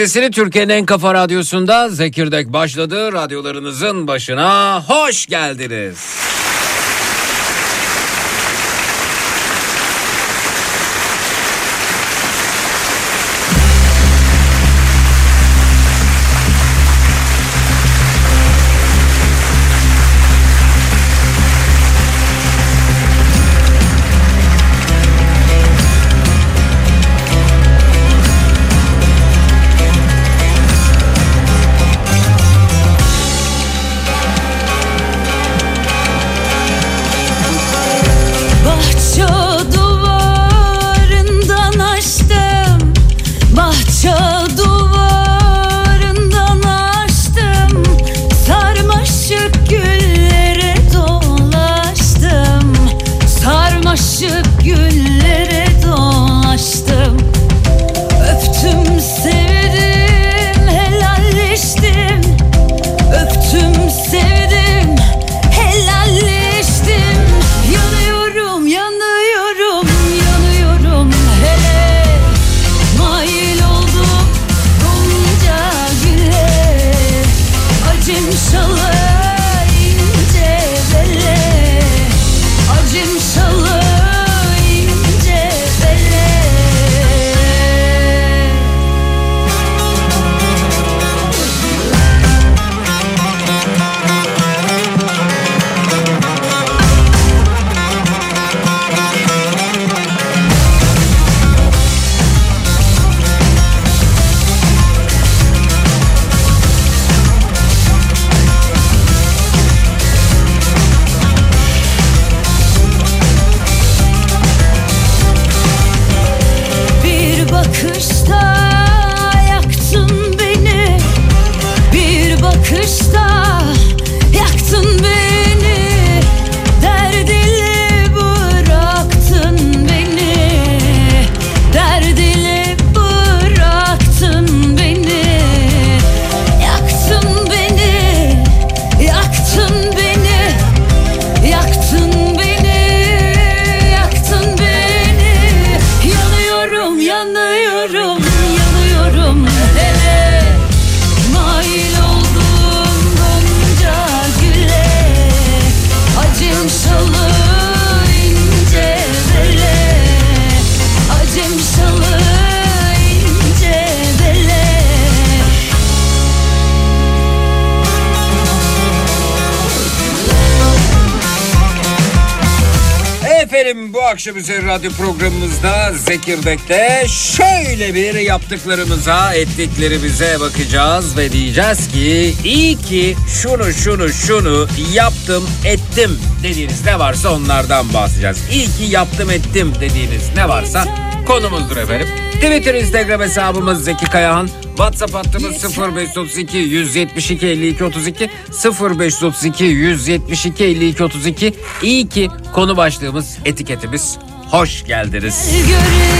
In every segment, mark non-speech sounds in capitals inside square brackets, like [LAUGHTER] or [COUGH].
Sesini Türkiye'nin en kafa radyosunda Zekirdek başladı. Radyolarınızın başına hoş geldiniz. Radyo programımızda Zekirdek'te şöyle bir yaptıklarımıza, ettiklerimize bakacağız ve diyeceğiz ki iyi ki şunu şunu şunu yaptım ettim dediğiniz ne varsa onlardan bahsedeceğiz. İyi ki yaptım ettim dediğiniz ne varsa konumuzdur efendim. Twitter, Instagram hesabımız Zeki Kayahan. WhatsApp hattımız 0532 172 52 32 0532 172 52 32. İyi ki konu başlığımız etiketimiz. Hoş geldiniz. Göreyim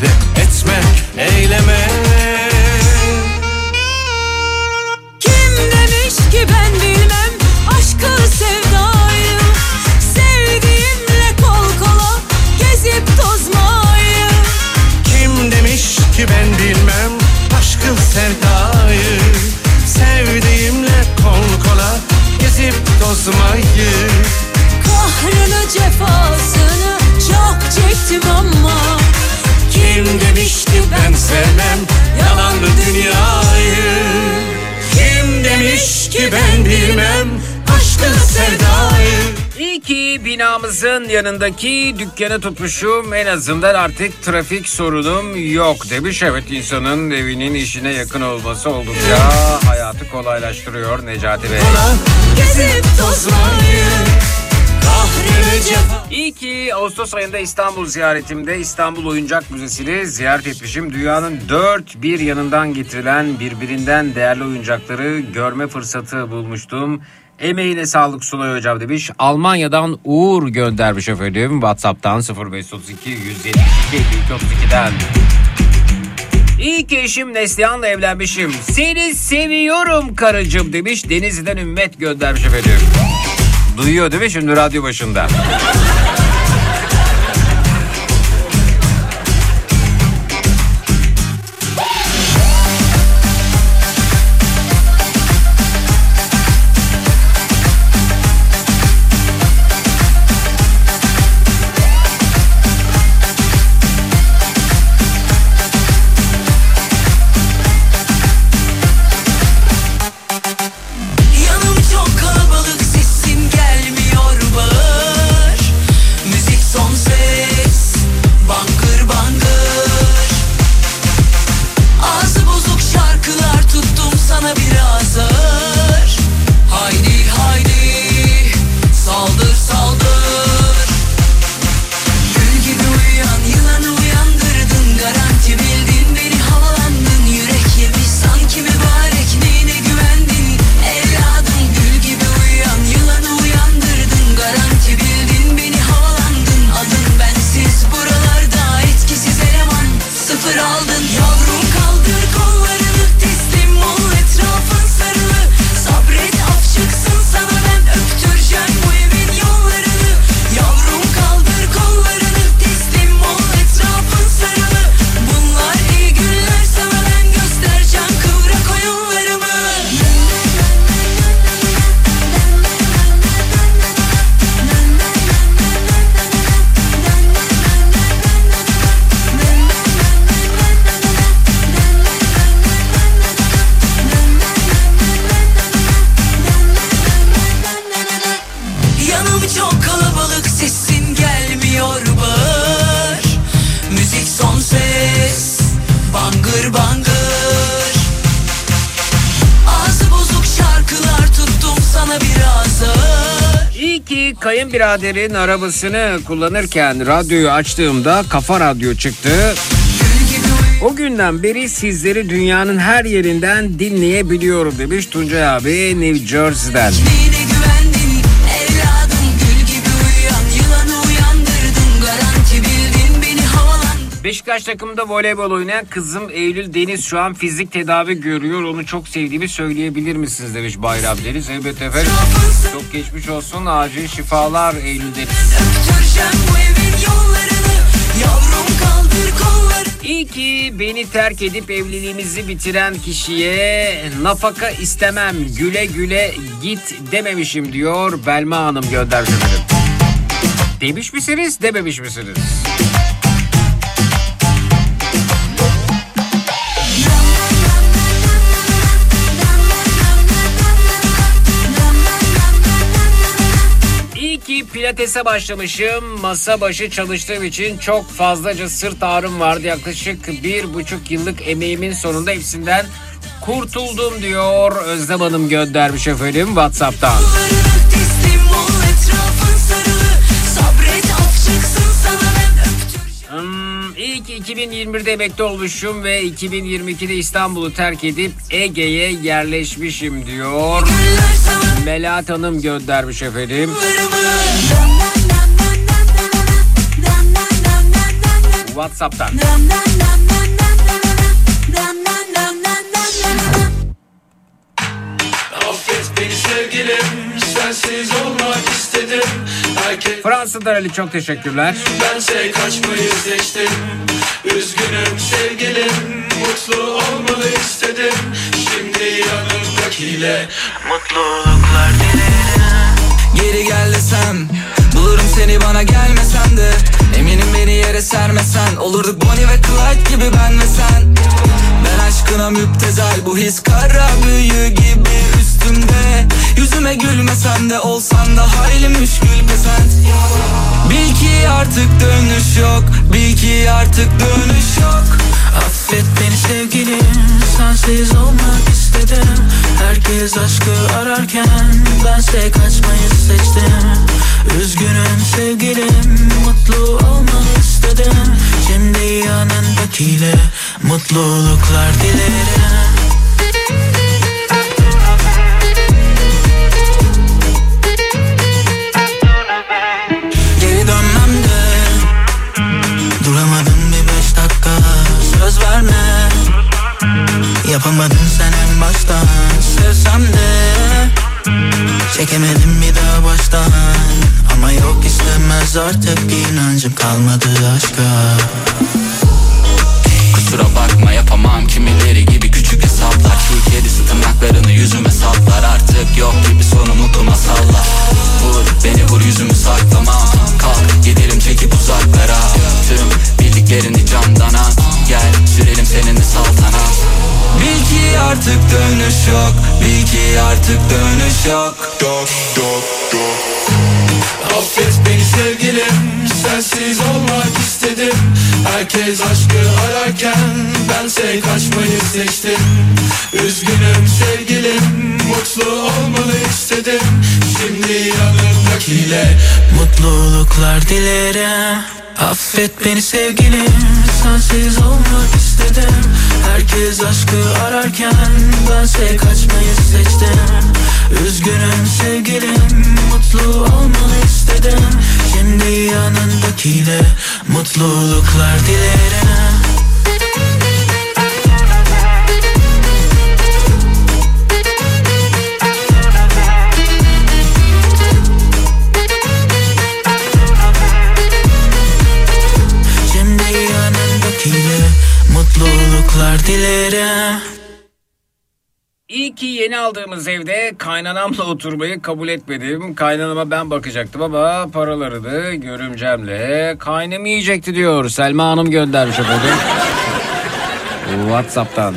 çatma öyle yanındaki dükkanı tutmuşum. En azından artık trafik sorunum yok demiş. Evet insanın evinin işine yakın olması oldukça hayatı kolaylaştırıyor Necati Bey. gezip tozmayı İyi ki Ağustos ayında İstanbul ziyaretimde İstanbul Oyuncak Müzesi'ni ziyaret etmişim. Dünyanın dört bir yanından getirilen birbirinden değerli oyuncakları görme fırsatı bulmuştum. Emeğine sağlık Sunay Hocam demiş. Almanya'dan Uğur göndermiş efendim. Whatsapp'tan 0532 172 5232'den. İyi ki eşim Neslihan'la evlenmişim. Seni seviyorum karıcığım demiş. Denizli'den Ümmet göndermiş efendim. Duyuyor değil mi şimdi radyo başında? Kayınbiraderin arabasını kullanırken radyoyu açtığımda kafa radyo çıktı. O günden beri sizleri dünyanın her yerinden dinleyebiliyorum demiş Tuncay abi New Jersey'den. Beşiktaş takımında voleybol oynayan kızım Eylül Deniz şu an fizik tedavi görüyor. Onu çok sevdiğimi söyleyebilir misiniz demiş Bayram Deniz. Evet efendim. Çok geçmiş olsun. Acil şifalar Eylül Deniz. İyi ki beni terk edip evliliğimizi bitiren kişiye nafaka istemem güle güle git dememişim diyor Belma Hanım göndermiş efendim. Demiş misiniz dememiş misiniz? Pilatese başlamışım. Masa başı çalıştığım için çok fazlaca sırt ağrım vardı. Yaklaşık bir buçuk yıllık emeğimin sonunda hepsinden kurtuldum diyor. Özlem Hanım göndermiş efendim Whatsapp'tan. Ki 2021'de emekli olmuşum ve 2022'de İstanbul'u terk edip Ege'ye yerleşmişim diyor. Melahat Hanım göndermiş efendim. Whatsapp'tan. Affet beni sevgilim Sensiz olmak istedim Herkes Fransa'dan Ali çok teşekkürler. bense kaçmayı seçtim. Üzgünüm sevgilim. Mutlu olmalı istedim. Şimdi yanımdakiyle Mutluluklar dilerim. Geri gel desem Bulurum seni bana gelmesen de. Eminim beni yere sermesen. Olurduk Bonnie ve Clyde gibi ben ve sen. Ben aşkına müptezel. Bu his kara büyü gibi üstümde Yüzüme gülmesen de Olsan da hayli müşkül pesent. Bil ki artık dönüş yok Bil ki artık dönüş yok. Affet beni sevgilim Sensiz olmak istedim. Herkes aşkı ararken Bense kaçmayı seçtim. Üzgünüm sevgilim Mutlu olmak istedim. Şimdi yanındakiyle Mutluluklar dilerim Çekemedim bir daha baştan. Ama yok istemez artık inancım kalmadı aşka. Kusura bakma yapamam. Kimileri gibi küçük hesaplar. Çiğ kedisi tırnaklarını yüzüme saplar. Artık yok gibi sonu mutlu masallar. Vur beni vur yüzümü saklamam Kalk gidelim çekip uzaklara. Tüm bildiklerini candan at artık dönüş yok. Bil ki artık dönüş yok. Affet beni sevgilim sensiz olmak istedim. Herkes aşkı ararken bense kaçmayı seçtim. Üzgünüm sevgilim mutlu olmanı istedim. Şimdi yanındakiyle Mutluluklar dilerim. Affet beni sevgilim Sensiz olmak istedim. Herkes aşkı ararken Bense kaçmayı seçtim. Üzgünüm sevgilim Mutlu olmanı istedim. Şimdi yanındakiyle Mutluluklar dilerim Dilerim İyi ki yeni aldığımız evde kaynanamla oturmayı kabul etmedim. Kaynanama ben bakacaktım ama paraları da görümcemle kaynım yiyecekti diyor. Selma Hanım göndermiş efendim. [LAUGHS] Whatsapp'tan.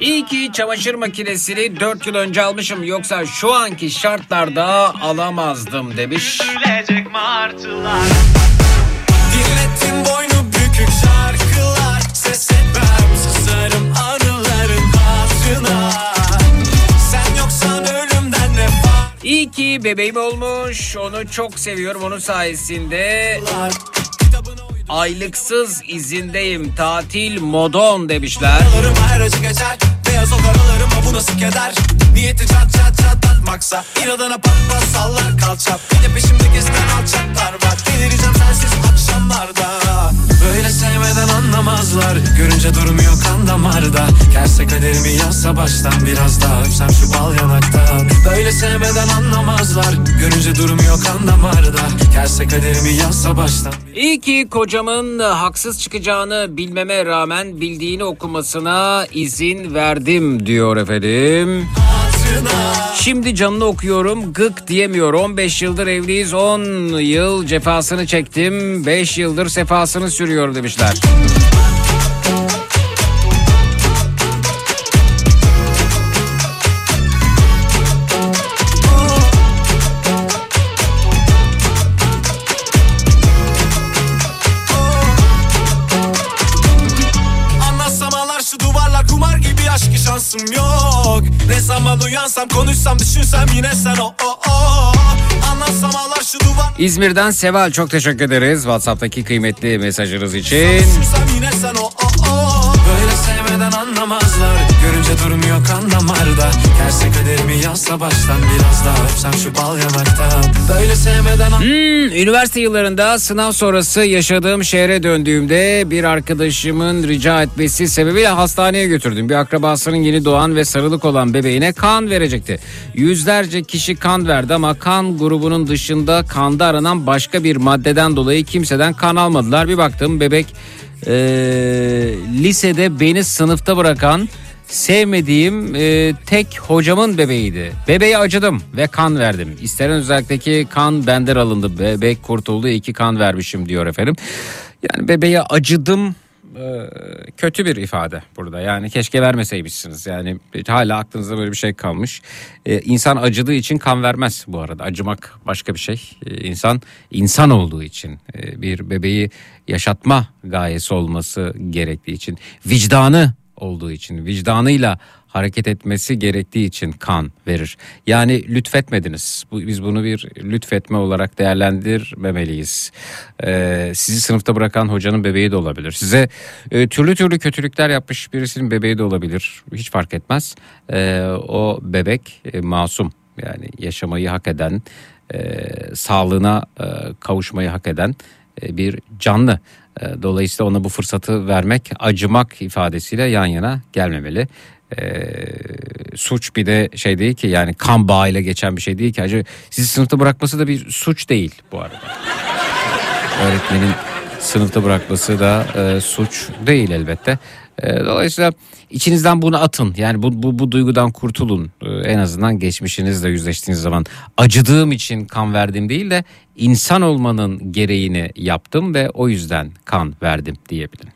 İyi ki çamaşır makinesini 4 yıl önce almışım yoksa şu anki şartlarda alamazdım demiş. Gülecek martılar Dinlettim boynu bükük şarkılar Ses etmem susarım anıların hatırına Sen yoksan ölümden ne fark İyi ki bebeğim olmuş. Onu çok seviyorum. Onun sayesinde aylıksız izindeyim. Tatil modon demişler. her acı geçer Beyaz o karalarıma bu nasıl keder Niyeti çat çat çatlatmaksa İnadına pat sallar kalça Bir de peşimde gezen alçaklar var. Delireceğim sensiz akşamlarda. Böyle sevmeden anlamazlar. Görünce durmuyor kan damarda. Kerse kaderimi yazsa baştan Biraz daha öpsem şu bal yanaktan Böyle sevmeden anlamazlar. Görünce durmuyor kan damarda. Kerse kaderimi yazsa baştan İyi ki kocamın haksız çıkacağını bilmeme rağmen bildiğini okumasına izin verdim diyor efendim. Şimdi canını okuyorum gık diyemiyor. 15 yıldır evliyiz 10 yıl cefasını çektim 5 yıldır sefasını sürüyor demişler. Zaman uyansam konuşsam düşünsem yine sen o o o. Anlatsam ağlar şu duvar. İzmir'den Seval çok teşekkür ederiz WhatsApp'taki kıymetli mesajınız için. Düşünsem yine sen o o o. Böyle sevmeden anlamazlar Görünce durmuyor kan damarda Kerse kaderimi yazsa baştan Biraz daha öpsem şu bal yanaktan Böyle sevmeden Hmm, üniversite yıllarında sınav sonrası yaşadığım şehre döndüğümde bir arkadaşımın rica etmesi sebebiyle hastaneye götürdüm. Bir akrabasının yeni doğan ve sarılık olan bebeğine kan verecekti. Yüzlerce kişi kan verdi ama kan grubunun dışında kanda aranan başka bir maddeden dolayı kimseden kan almadılar. Bir baktım bebek eee, lisede beni sınıfta bırakan Sevmediğim e, tek hocamın bebeğiydi. Bebeğe acıdım ve kan verdim. İstenen özellikteki kan benden alındı. Bebek kurtuldu. iki kan vermişim diyor efendim. Yani bebeğe acıdım e, kötü bir ifade burada. Yani keşke vermeseymişsiniz. Yani hala aklınızda böyle bir şey kalmış. E, insan acıdığı için kan vermez bu arada. Acımak başka bir şey. E, insan insan olduğu için e, bir bebeği yaşatma gayesi olması gerektiği için vicdanı olduğu için vicdanıyla hareket etmesi gerektiği için kan verir. Yani lütfetmediniz. Biz bunu bir lütfetme olarak değerlendirmemeliyiz. Ee, sizi sınıfta bırakan hocanın bebeği de olabilir. Size e, türlü türlü kötülükler yapmış birisinin bebeği de olabilir. Hiç fark etmez. Ee, o bebek e, masum. Yani yaşamayı hak eden, e, sağlığına e, kavuşmayı hak eden bir canlı. E, Dolayısıyla ona bu fırsatı vermek, acımak ifadesiyle yan yana gelmemeli. E, suç bir de şey değil ki yani kan bağıyla geçen bir şey değil ki. Acı sizi sınıfta bırakması da bir suç değil bu arada. Öğretmenin sınıfta bırakması da e, suç değil elbette. E, dolayısıyla içinizden bunu atın. Yani bu, bu, bu duygudan kurtulun. E, en azından geçmişinizle yüzleştiğiniz zaman acıdığım için kan verdim değil de insan olmanın gereğini yaptım ve o yüzden kan verdim diyebilirim.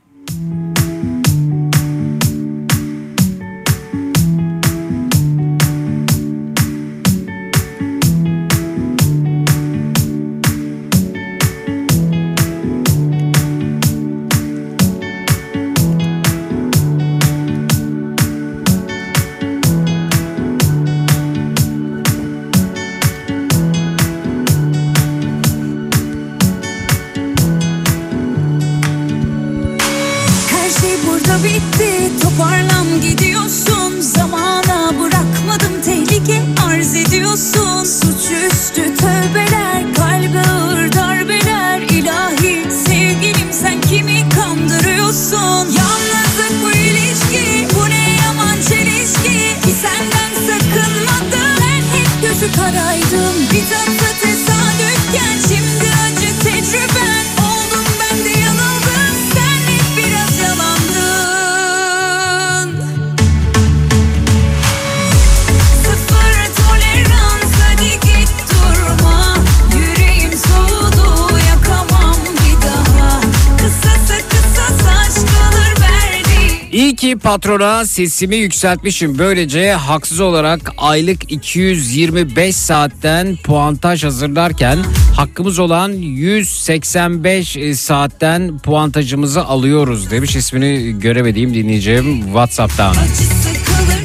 Verdiğim İyi ki patrona sesimi yükseltmişim. Böylece haksız olarak aylık 225 saatten puantaj hazırlarken hakkımız olan 185 saatten puantajımızı alıyoruz demiş ismini göremediğim dinleyeceğim WhatsApp'tan.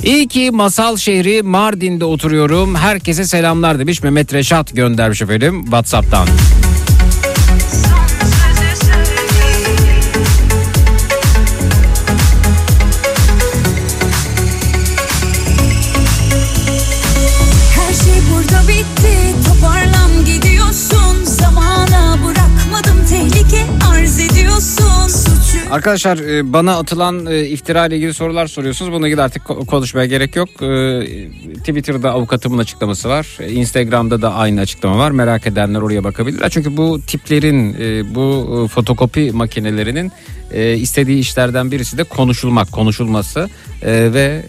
İyi ki masal şehri Mardin'de oturuyorum. Herkese selamlar demiş Mehmet Reşat göndermiş efendim WhatsApp'tan. Arkadaşlar e, bana atılan e, iftira ile ilgili sorular soruyorsunuz. Bununla ilgili artık ko- konuşmaya gerek yok. E, Twitter'da avukatımın açıklaması var. Instagram'da da aynı açıklama var. Merak edenler oraya bakabilirler. Çünkü bu tiplerin, bu fotokopi makinelerinin istediği işlerden birisi de konuşulmak, konuşulması ve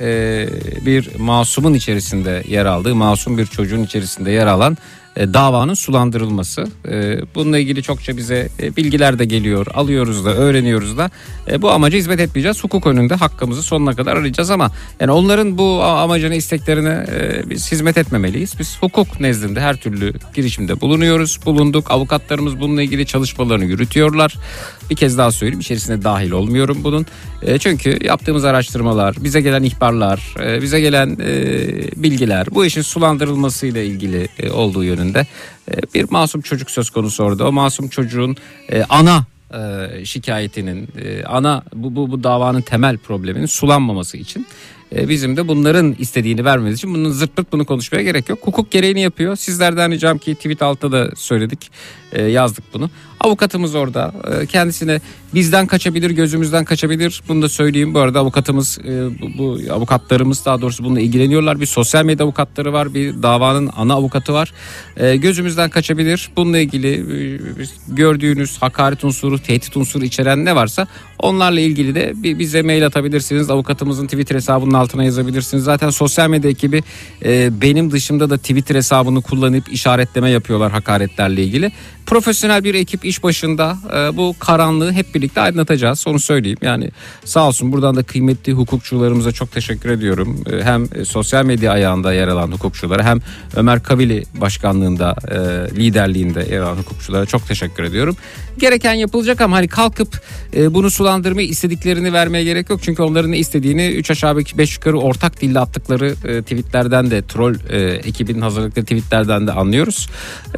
bir masumun içerisinde yer aldığı, masum bir çocuğun içerisinde yer alan davanın sulandırılması. E, Bununla ilgili çokça bize e, bilgiler de geliyor. Alıyoruz da öğreniyoruz da. E, Bu amaca hizmet etmeyeceğiz. Hukuk önünde hakkımızı sonuna kadar arayacağız ama yani onların bu amacına isteklerine e, biz hizmet etmemeliyiz. Biz hukuk nezdinde her türlü girişimde bulunuyoruz. Bulunduk. Avukatlarımız bununla ilgili çalışmalarını yürütüyorlar. Bir kez daha söyleyeyim içerisine dahil olmuyorum bunun. E, Çünkü yaptığımız araştırmalar, bize gelen ihbarlar, e, bize gelen e, bilgiler bu işin sulandırılmasıyla ilgili olduğu yönünde bir masum çocuk söz konusu orada. O masum çocuğun ana şikayetinin, ana bu, bu, bu davanın temel probleminin sulanmaması için e, bizim de bunların istediğini vermemiz için bunun zırt pırt bunu konuşmaya gerek yok. Hukuk gereğini yapıyor. Sizlerden ricam ki tweet altta da söyledik, e, yazdık bunu. Avukatımız orada. E, kendisine bizden kaçabilir, gözümüzden kaçabilir. Bunu da söyleyeyim. Bu arada avukatımız, e, bu, bu avukatlarımız daha doğrusu bununla ilgileniyorlar. Bir sosyal medya avukatları var, bir davanın ana avukatı var. E, gözümüzden kaçabilir. Bununla ilgili e, gördüğünüz hakaret unsuru, tehdit unsuru içeren ne varsa onlarla ilgili de bize mail atabilirsiniz. Avukatımızın Twitter hesabının altına yazabilirsiniz. Zaten sosyal medya ekibi e, benim dışımda da Twitter hesabını kullanıp işaretleme yapıyorlar hakaretlerle ilgili. Profesyonel bir ekip iş başında e, bu karanlığı hep birlikte aydınlatacağız. Onu söyleyeyim. Yani sağ olsun buradan da kıymetli hukukçularımıza çok teşekkür ediyorum. E, hem sosyal medya ayağında yer alan hukukçulara hem Ömer Kavili başkanlığında e, liderliğinde yer alan hukukçulara çok teşekkür ediyorum. Gereken yapılacak ama hani kalkıp e, bunu sulandırmayı istediklerini vermeye gerek yok. Çünkü onların istediğini 3 aşağı 5 yukarı ortak dille attıkları e, tweetlerden de troll e, ekibinin hazırladıkları tweetlerden de anlıyoruz.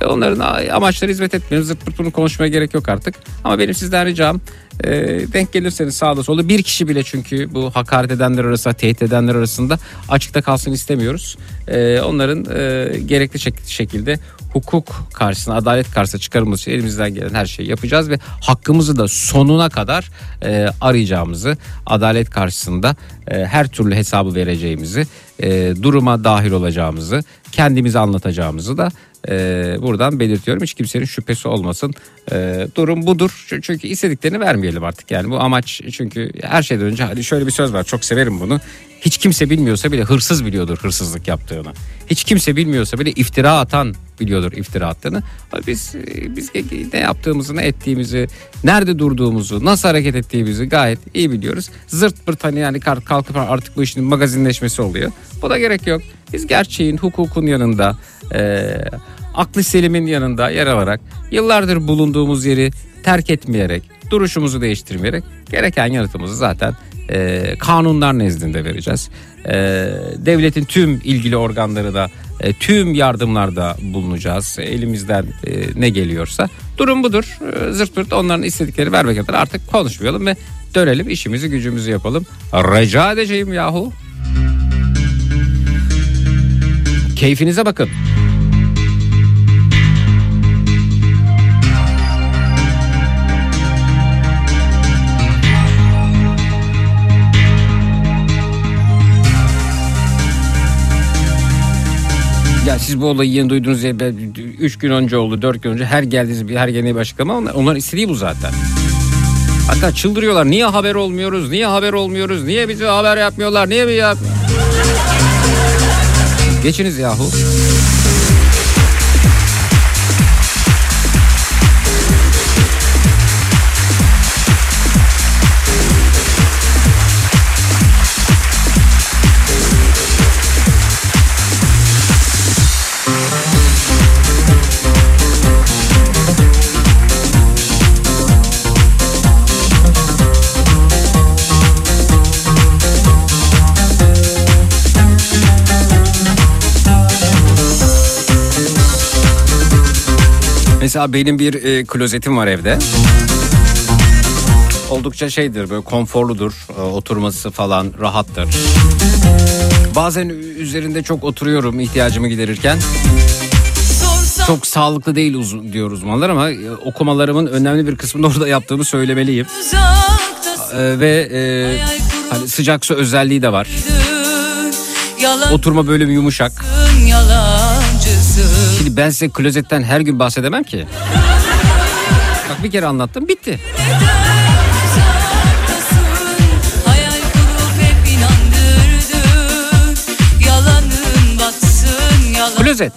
E, onların amaçları hizmet etmiyor. Zırt pırt bunu konuşmaya gerek yok artık. Ama benim sizden ricam e, denk gelirseniz sağda solda bir kişi bile çünkü bu hakaret edenler arasında tehdit edenler arasında açıkta kalsın istemiyoruz. E, onların e, gerekli şek- şekilde hukuk karşısına adalet karşısına çıkarılması için elimizden gelen her şeyi yapacağız ve hakkımızı da sonuna kadar e, arayacağımızı adalet karşısında e, her türlü hesabı vereceğimizi e, duruma dahil olacağımızı kendimizi anlatacağımızı da e, buradan belirtiyorum. Hiç kimsenin şüphesi olmasın. E, durum budur. Çünkü istediklerini vermeyelim artık. Yani bu amaç çünkü her şeyden önce hani şöyle bir söz var. Çok severim bunu. Hiç kimse bilmiyorsa bile hırsız biliyordur hırsızlık yaptığını. Hiç kimse bilmiyorsa bile iftira atan biliyordur iftira attığını. Biz biz ne yaptığımızı, ne ettiğimizi, nerede durduğumuzu, nasıl hareket ettiğimizi gayet iyi biliyoruz. Zırt pırt hani yani kalk- kalkıp artık bu işin magazinleşmesi oluyor. Bu da gerek yok. Biz gerçeğin, hukukun yanında, eee aklı selimin yanında yer alarak yıllardır bulunduğumuz yeri terk etmeyerek, duruşumuzu değiştirmeyerek gereken yanıtımızı zaten e, kanunlar nezdinde vereceğiz. E, devletin tüm ilgili organları da e, tüm yardımlarda bulunacağız. Elimizden e, ne geliyorsa. Durum budur. E, zırt pırt onların istedikleri vermek kadar artık konuşmayalım ve dönelim işimizi gücümüzü yapalım. Rica edeceğim yahu. Keyfinize bakın. Ya siz bu olayı yeni duydunuz ya 3 gün önce oldu 4 gün önce. Her geldiğiniz bir her geldiği bir açıklama. Onlar, onlar istediği bu zaten. Hatta çıldırıyorlar. Niye haber olmuyoruz? Niye haber olmuyoruz? Niye bize haber yapmıyorlar? Niye bir yap... Geçiniz yahu. Mesela benim bir e, klozetim var evde. Oldukça şeydir böyle konforludur. E, oturması falan rahattır. Bazen üzerinde çok oturuyorum ihtiyacımı giderirken. Çok sağlıklı değil uzun diyor uzmanlar ama e, okumalarımın önemli bir kısmını [LAUGHS] orada yaptığımı söylemeliyim. E, ve e, hani sıcak su özelliği de var. Oturma bölümü yumuşak. Yalancısın Şimdi ben size klozetten her gün bahsedemem ki. Bak bir kere anlattım bitti. Klozet.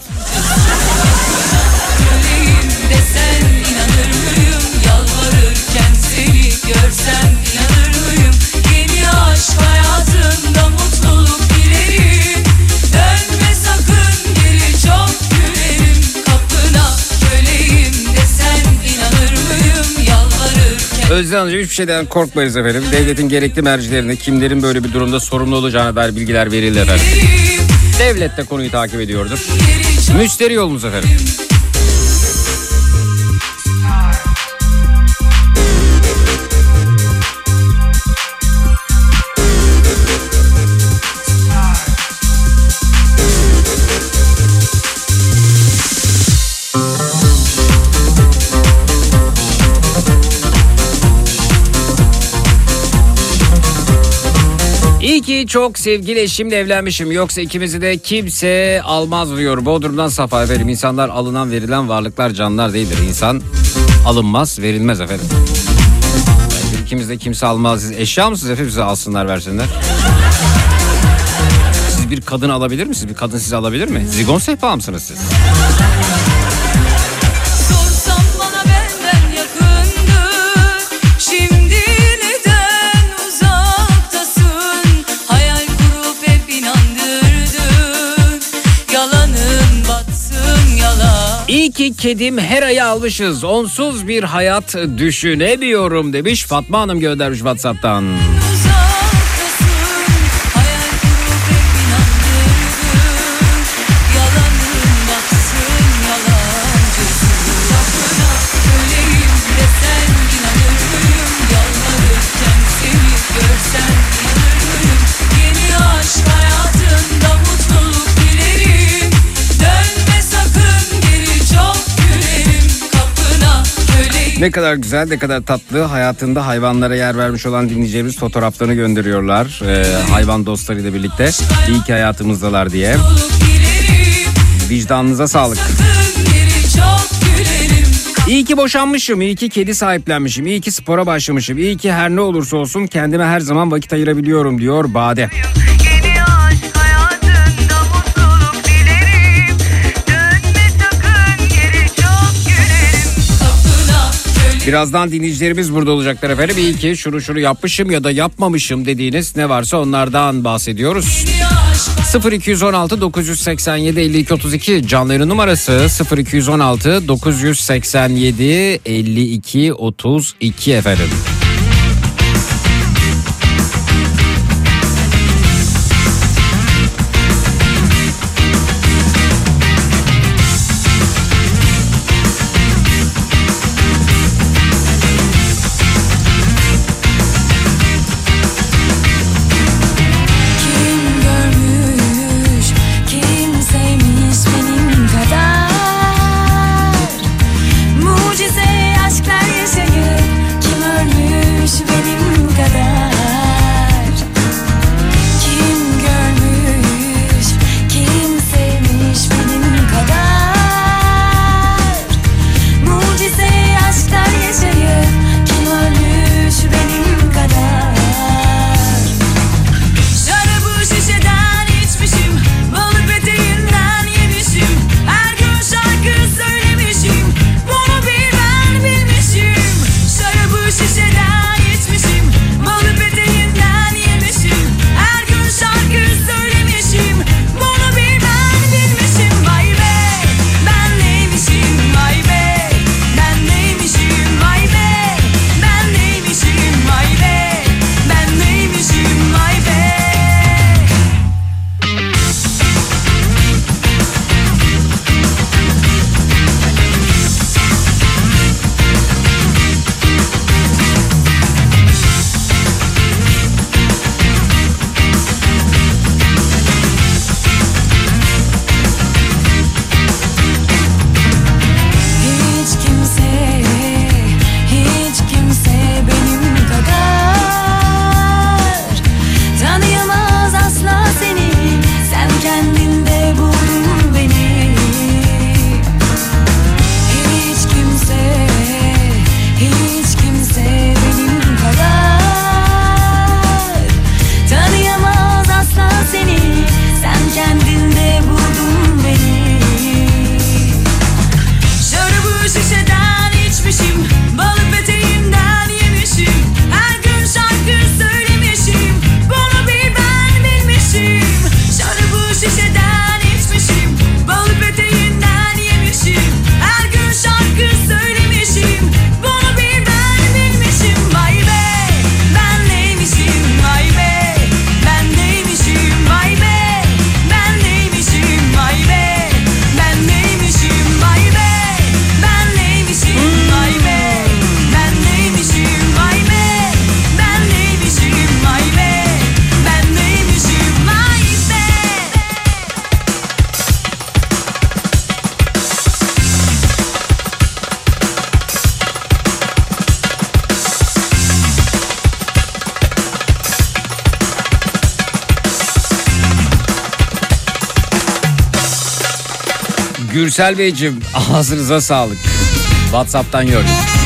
Görsem inanır mıyım Yeni aşk hayatında Özden Hanımcığım hiçbir şeyden korkmayız efendim. Devletin gerekli mercilerine kimlerin böyle bir durumda sorumlu olacağına dair bilgiler verildi efendim. Devlet de konuyu takip ediyordur. Müşteri yolunuz efendim. Ki çok sevgili eşimle evlenmişim. Yoksa ikimizi de kimse almaz diyor. Bodrum'dan Safa efendim. İnsanlar alınan verilen varlıklar canlılar değildir. İnsan alınmaz verilmez efendim. Yani İkimiz de kimse almaz. Siz eşya mısınız efendim size alsınlar versinler? Siz bir kadın alabilir misiniz? Bir kadın sizi alabilir mi? Zigon sehpa mısınız siz? İyi ki kedim her ayı almışız. Onsuz bir hayat düşünemiyorum demiş Fatma Hanım göndermiş Whatsapp'tan. Ne kadar güzel ne kadar tatlı hayatında hayvanlara yer vermiş olan dinleyeceğimiz fotoğraflarını gönderiyorlar. Ee, hayvan dostlarıyla birlikte iyi ki hayatımızdalar diye. Vicdanınıza sağlık. İyi ki boşanmışım, iyi ki kedi sahiplenmişim, iyi ki spora başlamışım, iyi ki her ne olursa olsun kendime her zaman vakit ayırabiliyorum diyor Bade. Birazdan dinleyicilerimiz burada olacaklar efendim. İyi ki şunu şunu yapmışım ya da yapmamışım dediğiniz ne varsa onlardan bahsediyoruz. 0216 987 52 32 canlı numarası 0216 987 52 32 efendim. Gürsel Beyciğim ağzınıza sağlık. Whatsapp'tan gördüm.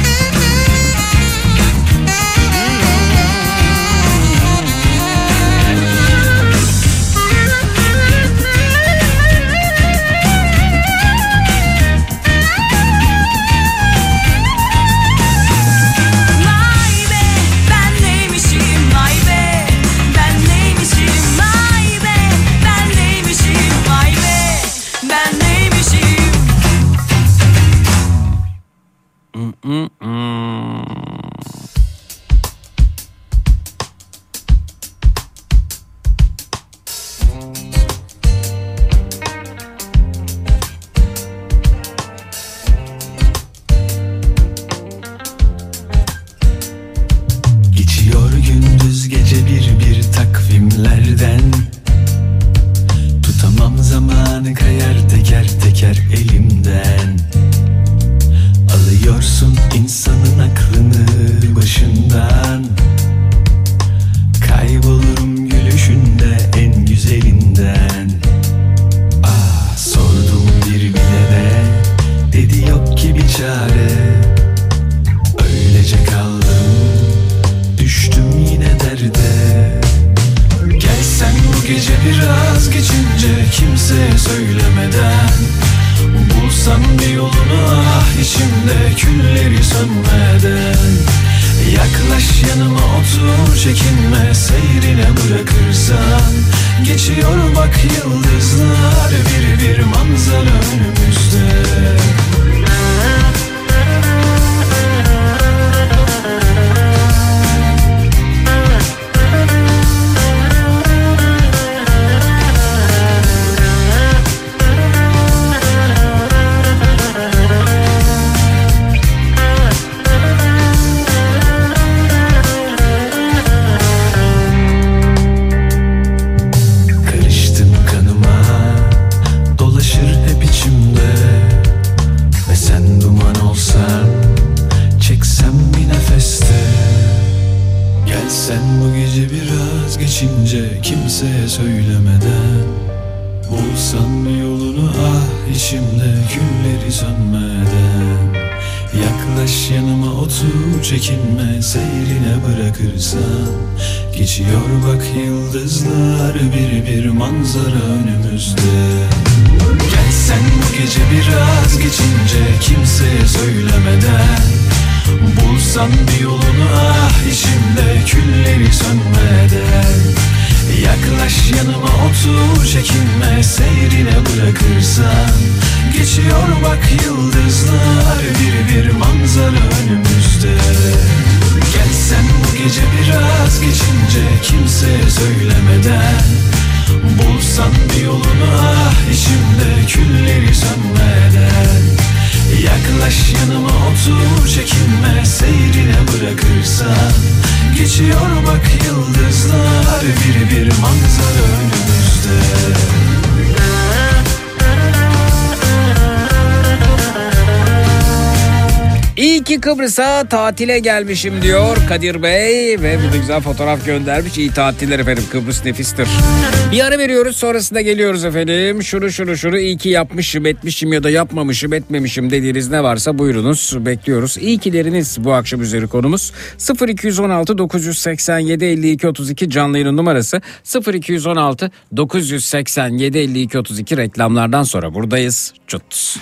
Kıbrıs'a tatile gelmişim diyor Kadir Bey ve bir de güzel fotoğraf göndermiş. İyi tatiller efendim Kıbrıs nefistir. Bir ara veriyoruz sonrasında geliyoruz efendim. Şunu şunu şunu iyi ki yapmışım etmişim ya da yapmamışım etmemişim dediğiniz ne varsa buyurunuz bekliyoruz. İyi kileriniz bu akşam üzeri konumuz 0216 987 52 32 canlı yayın numarası 0216 987 52 32 reklamlardan sonra buradayız. Çut.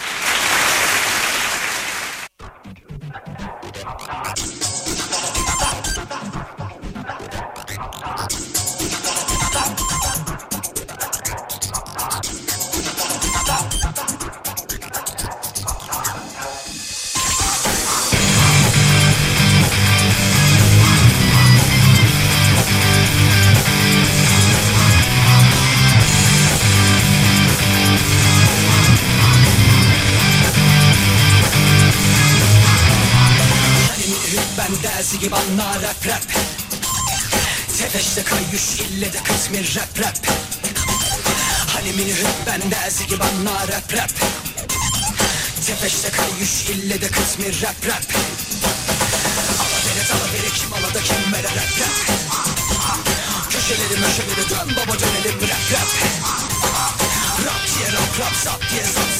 Tefeşte kayış ille de kısmir rap rap. Hani mini hüp ben dersi gibi anla rap rap. Tefeşte kayış ille de kısmir rap rap. Alavere dalavere kim alada kim vere rap rap. Köşeleri möşeleri dön baba dönelim rap rap. Rap diye rap rap sap diye sap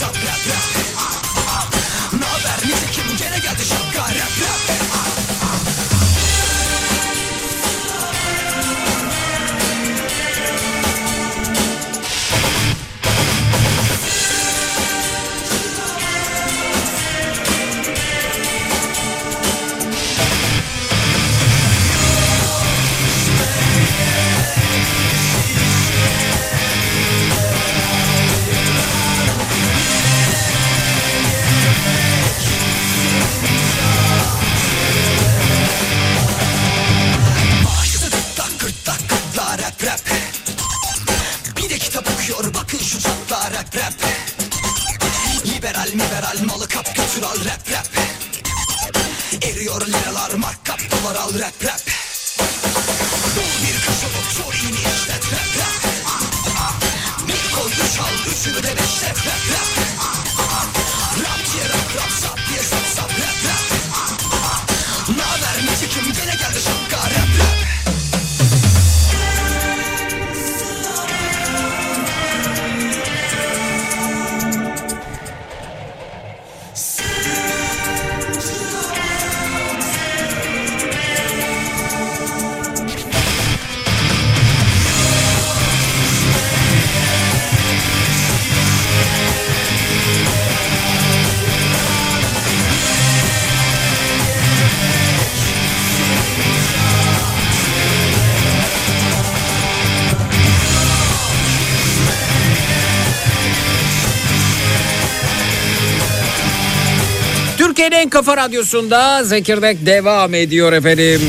kafa radyosunda Zekirdek devam ediyor efendim.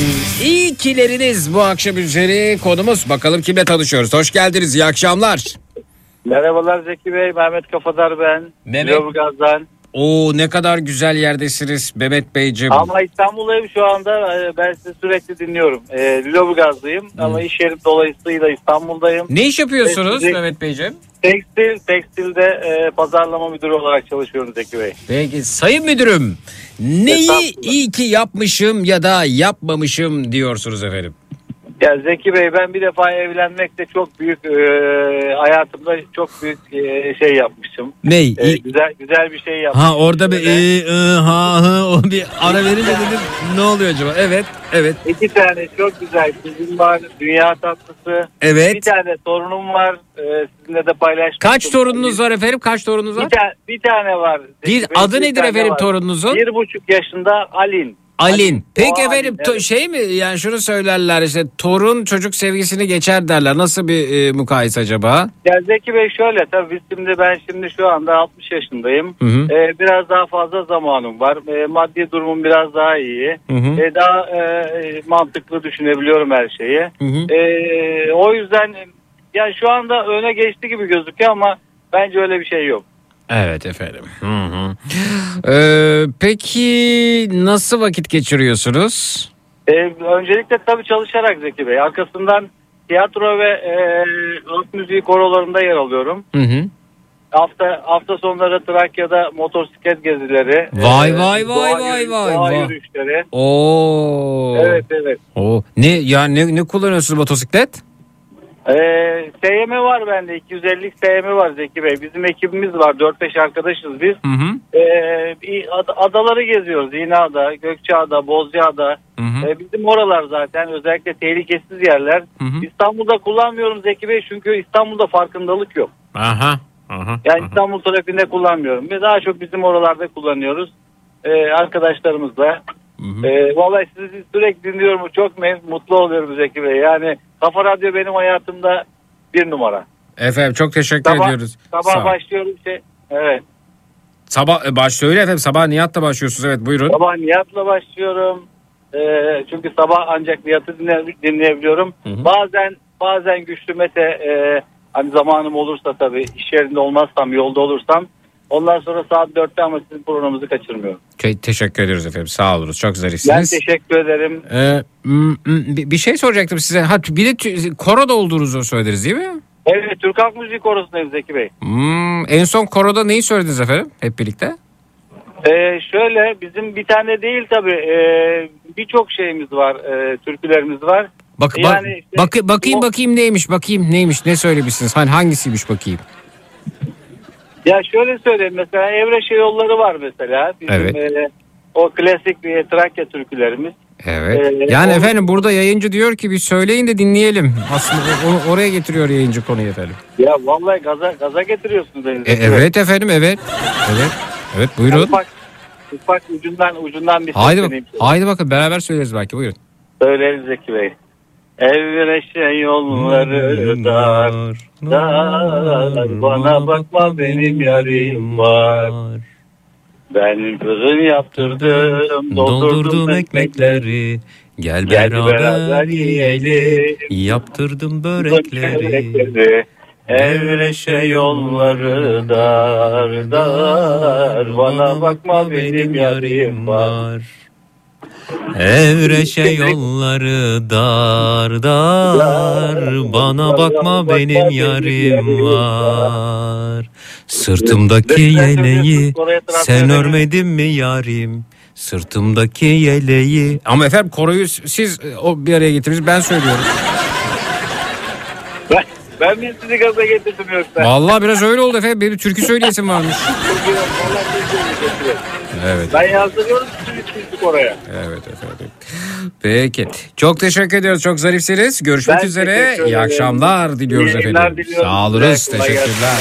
İyi kileriniz bu akşam üzeri konumuz. Bakalım kimle tanışıyoruz. Hoş geldiniz. İyi akşamlar. Merhabalar Zeki Bey, Mehmet Kafadar ben. Mehmet. Lüleburgaz'dan. Oo ne kadar güzel yerdesiniz Mehmet Beyciğim. Ama İstanbul'dayım şu anda. Ee, Ben sizi sürekli dinliyorum. Ee, Lüleburgaz'dayım ama iş yerim dolayısıyla İstanbul'dayım. Ne iş yapıyorsunuz Sizi- Mehmet Beyciğim? Tekstil, tekstilde e, pazarlama müdürü olarak çalışıyorum Zeki Bey. Peki sayın müdürüm neyi iyi ki yapmışım ya da yapmamışım diyorsunuz efendim. Ya Zeki Bey ben bir defa evlenmekte çok büyük e, hayatımda çok büyük e, şey yapmışım. Ney? E, güzel güzel bir şey yapmışım. Ha orada bir ı, ı, ha hı o bir ara verince dedim ne oluyor acaba? Evet evet İki tane çok güzel kızım var. Dünya tatlısı. Evet. Bir tane torunum var. E, sizinle de paylaşmıştım. kaç torununuz var efendim kaç torununuz var? Bir, ta- bir tane var. Zeki Bey, adı bir nedir efendim var. torununuzun? Bir buçuk yaşında Alin. Alin. Peki O efendim to- şey mi yani şunu söylerler işte torun çocuk sevgisini geçer derler. Nasıl bir e, mukayese acaba? Ya Zeki Bey şöyle tabii biz şimdi ben şimdi şu anda 60 yaşındayım. Hı hı. Ee, biraz daha fazla zamanım var. Ee, maddi durumum biraz daha iyi. Hı hı. Ee, daha e, mantıklı düşünebiliyorum her şeyi. Hı hı. Ee, o yüzden yani şu anda öne geçti gibi gözüküyor ama bence öyle bir şey yok. Evet efendim. Hı hı. Ee, peki nasıl vakit geçiriyorsunuz? Ee, öncelikle tabii çalışarak Zeki Bey. Arkasından tiyatro ve e, halk müziği korolarında yer alıyorum. Hı hı. Hafta hafta sonları Trakya'da motosiklet gezileri. Vay, e, vay, vay, doğa vay, yürü- vay, doğa vay. yürüyüşleri. Oo. Evet evet. Oo. Ne yani ne, ne kullanıyorsunuz motosiklet? Ee, SYM var bende 250 SYM var Zeki Bey. Bizim ekibimiz var 4-5 arkadaşız biz. Hı hı. Ee, ad- adaları geziyoruz. İnada, Gökçeada, Bozcaada. Hı hı. Ee, bizim oralar zaten özellikle tehlikesiz yerler. Hı hı. İstanbul'da kullanmıyorum Zeki Bey çünkü İstanbul'da farkındalık yok. Aha. Aha. Yani aha. İstanbul trafiğinde kullanmıyorum. Ve daha çok bizim oralarda kullanıyoruz. Ee, arkadaşlarımızla. Hı hı. Ee, vallahi sizi sürekli dinliyorum. Çok mutlu oluyorum Zeki Bey. Yani Kafa Radyo benim hayatımda bir numara. Efendim çok teşekkür Sabah, ediyoruz. Sağ sabah olun. başlıyorum şey. Evet. Sabah e, baş söyle efendim sabah Nihat'la başlıyorsunuz evet buyurun. Sabah Nihat'la başlıyorum. Ee, çünkü sabah ancak Nihat'ı dinle, dinleyebiliyorum. Hı hı. Bazen bazen güçlü Mete e, hani zamanım olursa tabii iş yerinde olmazsam yolda olursam ondan sonra saat 4'te ama sizin programınızı kaçırmıyorum. Te- teşekkür ediyoruz efendim sağ olunuz çok Ben zarifsiniz. teşekkür ederim. Ee, m- m- bir şey soracaktım size. Ha bir de tü- koroda olduğunuzu söylediniz değil mi? Evet Türk Halk Müziği Korosu'ndayım Zeki Bey. Hmm, en son koroda neyi söylediniz efendim hep birlikte? Ee, şöyle bizim bir tane değil tabii ee, birçok şeyimiz var ee, türkülerimiz var. Bak, bak Yani işte bak- bakayım o- bakayım neymiş bakayım neymiş ne söylemişsiniz hani hangisiymiş bakayım. Ya şöyle söyleyeyim mesela Evreşe yolları var mesela. Bizim, Evet. ee, o klasik bir Trakya türkülerimiz. Evet. Ee, yani o- efendim burada yayıncı diyor ki bir söyleyin de dinleyelim. Aslında o- oraya getiriyor yayıncı konuyu efendim. Ya vallahi gaza gaza getiriyorsunuz beni. E, evet efendim evet. Evet. Evet buyurun. Ufak, ufak ucundan ucundan bir Haydi. Haydi bakın beraber söyleriz belki buyurun. Söyleriz Zeki Bey. Evreşe yolları dar, dar, bana bakma benim yarim var. Ben fırın yaptırdım, doldurdum ekmekleri. Gel beraber yiyelim. Yaptırdım börekleri. Evreşe yolları dar dar Bana bakma benim yarim var Evreşe yolları dar dar Bana bakma benim yarim var Sırtımdaki yeleği sen örmedin mi yarim Sırtımdaki yeleği Ama efendim koroyu siz e, o bir araya getirmiş ben söylüyorum. Ben, mi sizi gaza getirdim yoksa? Vallahi biraz öyle oldu efendim. Benim türkü söyleyesim varmış. Evet. Ben yazdırıyorum sizi çizdik oraya. Evet efendim. Peki. Çok teşekkür ediyoruz. Çok zarifsiniz. Görüşmek Ben üzere. İyi akşamlar diliyoruz İyi efendim. diliyorum Sağ olunuz. Kolay gelsin. Teşekkürler.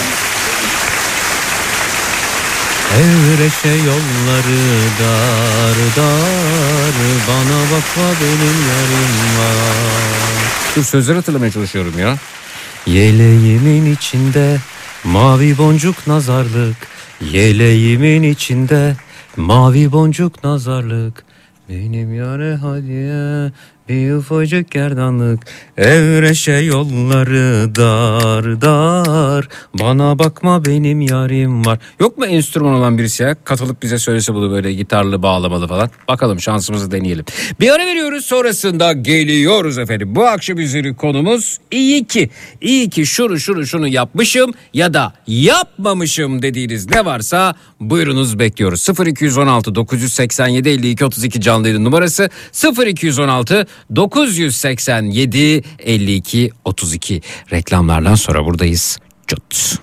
Evreşe yolları dar dar Bana bakma benim yarim var Dur sözleri hatırlamaya çalışıyorum ya. Yeleğimin içinde mavi boncuk nazarlık Yeleğimin içinde mavi boncuk nazarlık Benim yare hadiye bir ufacık gerdanlık Evreşe yolları dar dar Bana bakma benim yarim var Yok mu enstrüman olan birisi ya? Katılıp bize söylese bunu böyle gitarlı bağlamalı falan. Bakalım şansımızı deneyelim. Bir ara veriyoruz sonrasında geliyoruz efendim. Bu akşam üzeri konumuz iyi ki. iyi ki şunu şunu şunu yapmışım ya da yapmamışım dediğiniz ne varsa buyurunuz bekliyoruz. 0216 987 52 32 canlı numarası 0216 987 52 32 reklamlardan sonra buradayız. Cut.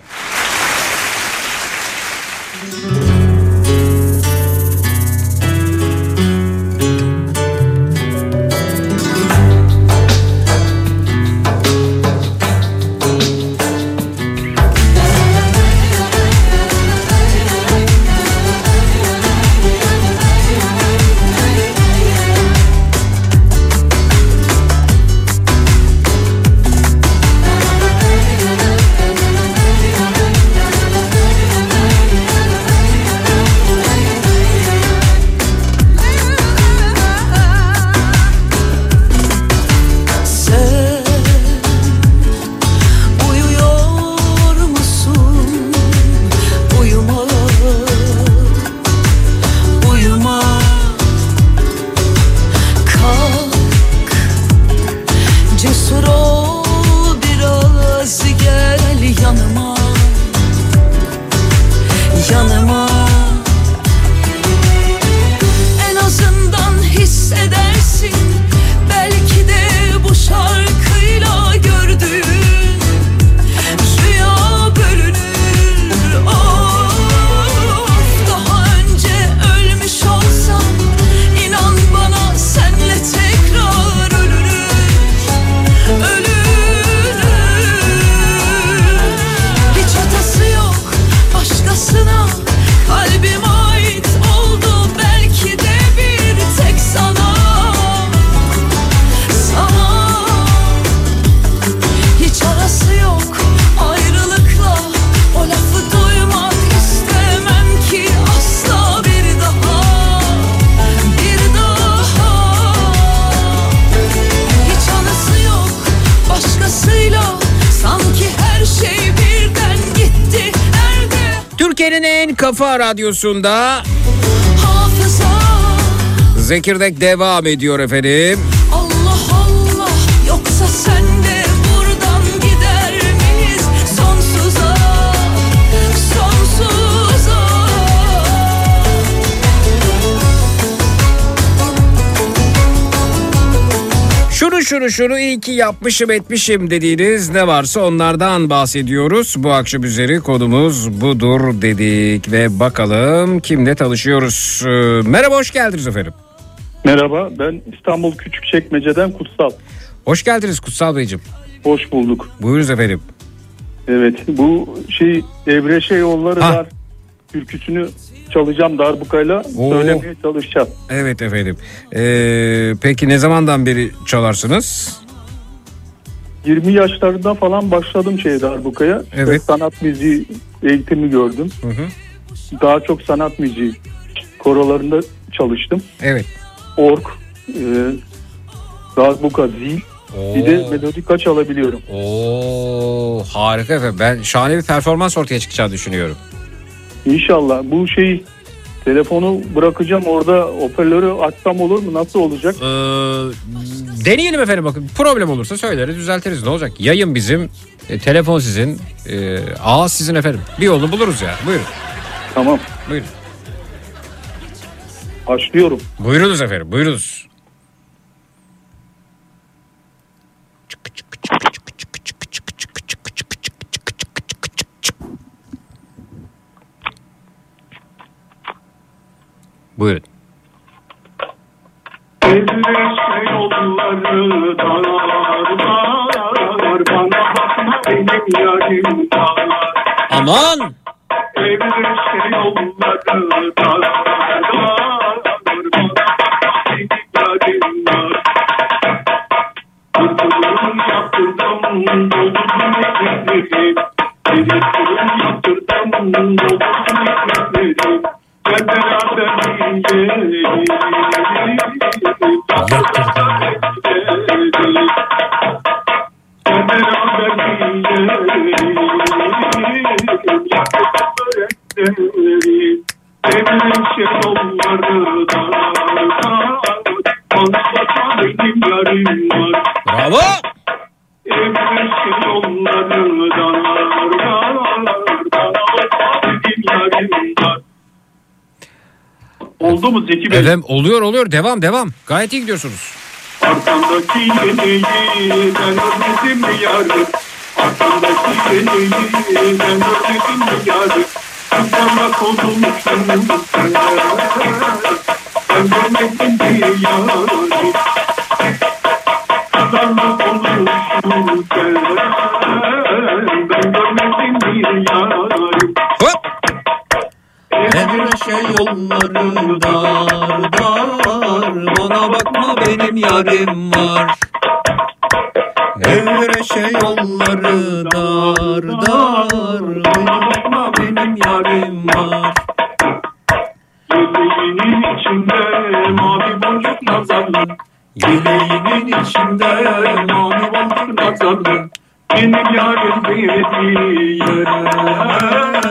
Radyosunda hafıza Zekirdek devam ediyor efendim. Şunu şunu iyi ki yapmışım etmişim dediğiniz ne varsa onlardan bahsediyoruz. Bu akşam üzeri konumuz budur dedik ve bakalım kimle tanışıyoruz. Ee, merhaba hoş geldiniz efendim. Merhaba ben İstanbul Küçükçekmece'den Kutsal. Hoş geldiniz Kutsal Beyciğim. Hoş bulduk. Buyurunuz efendim. Evet bu şey Evreşe yolları Ha. var türküsünü çalacağım darbukayla Oo. söylemeye çalışacağım. Evet efendim. Ee, peki ne zamandan beri çalarsınız? 20 yaşlarında falan başladım şey darbukaya. Evet. Ve sanat müziği eğitimi gördüm. Hı hı. Daha çok sanat müziği korolarında çalıştım. Evet. Ork, e, darbuka, zil Bir de melodika çalabiliyorum. Oo harika efendim. Ben şahane bir performans ortaya çıkacağını düşünüyorum. İnşallah bu şey telefonu bırakacağım orada hoparlörü açsam olur mu? Nasıl olacak? Ee, deneyelim efendim bakın. Problem olursa söyleriz düzeltiriz. Ne olacak? Yayın bizim, e, telefon sizin, e, ağız sizin efendim. Bir yolunu buluruz ya. Buyurun. Tamam. Buyurun. Başlıyorum. Buyurunuz efendim. Buyurunuz. Dar Aman! Evleşme yolları dar dar Bana bakma Oldu mu Zeki Bey? Efendim oluyor oluyor. Devam devam. Gayet iyi gidiyorsunuz. Arkamdaki yemeği ben özledim mi yarım? Arkamdaki yemeği ben özledim mi yarım? Kafamda kozulmuşum sen. Ben görmedim mi yarım? Kafamda kozulmuşum sen. Ben görmedim mi yarım? Hop! Evreşe yolları dar dar Bana bakma benim yarim var. Evreşe yolları dar dar. Bana bakma benim yarim var. Yüreğinin içinde mavi boncuk nazarlı. Yüreğinin içinde mavi boncuk nazarlı. Benim yarim Bir ufacık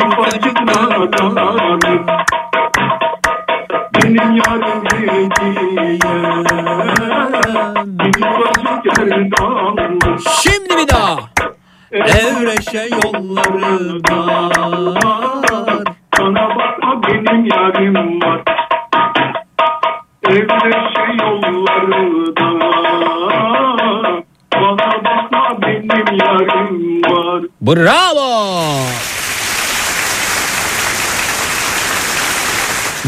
nazarlı Benim yarim dediği yere Bir ufacık gerdanlı Şimdi bir daha. Evreşe yolları dar Sana bakma benim yarim var Evleşe yolları da Bana bakma benim yarim var Bravo!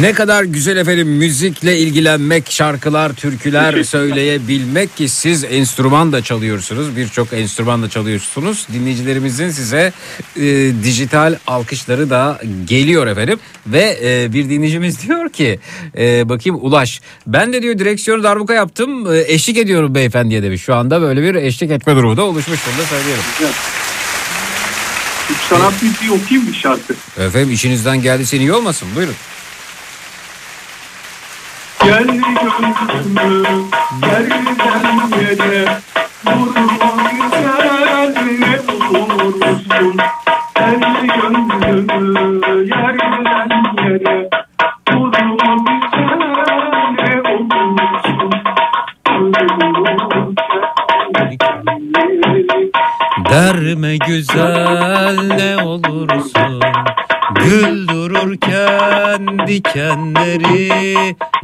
Ne kadar güzel efendim müzikle ilgilenmek, şarkılar, türküler söyleyebilmek ki siz enstrüman da çalıyorsunuz. Birçok enstrüman da çalıyorsunuz. Dinleyicilerimizin size e, dijital alkışları da geliyor efendim. Ve e, bir dinleyicimiz [LAUGHS] diyor ki e, bakayım Ulaş ben de diyor direksiyonu darbuka yaptım e, eşlik ediyorum beyefendiye demiş. Şu anda böyle bir eşlik etme durumu da oluşmuş bunu da söyleyelim. Türk sanat müziği okuyayım bir şarkı Efendim işinizden geldiyse iyi olmasın buyurun. Gel gönlümü yerden yere. Vurma ne olursun Gel gönlümü yerden yere. Vurma ne olursun Derme güzel ne olursun Gül dururken dikenleri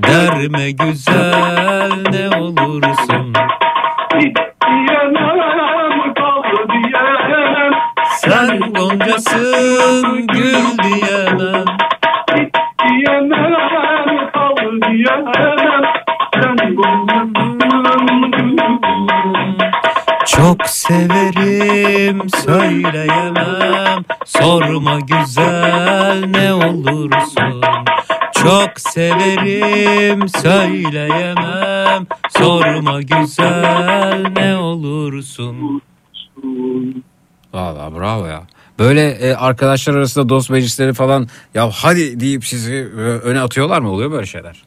Derme güzel ne olursun. Diyemem kaldı diyemem. Sen goncasın gül Diyemem Çok severim söyleyemem Sorma güzel ne olursun Çok severim söyleyemem Sorma güzel ne olursun Valla bravo ya. Böyle e, arkadaşlar arasında dost meclisleri falan ya hadi deyip sizi e, öne atıyorlar mı? Oluyor böyle şeyler?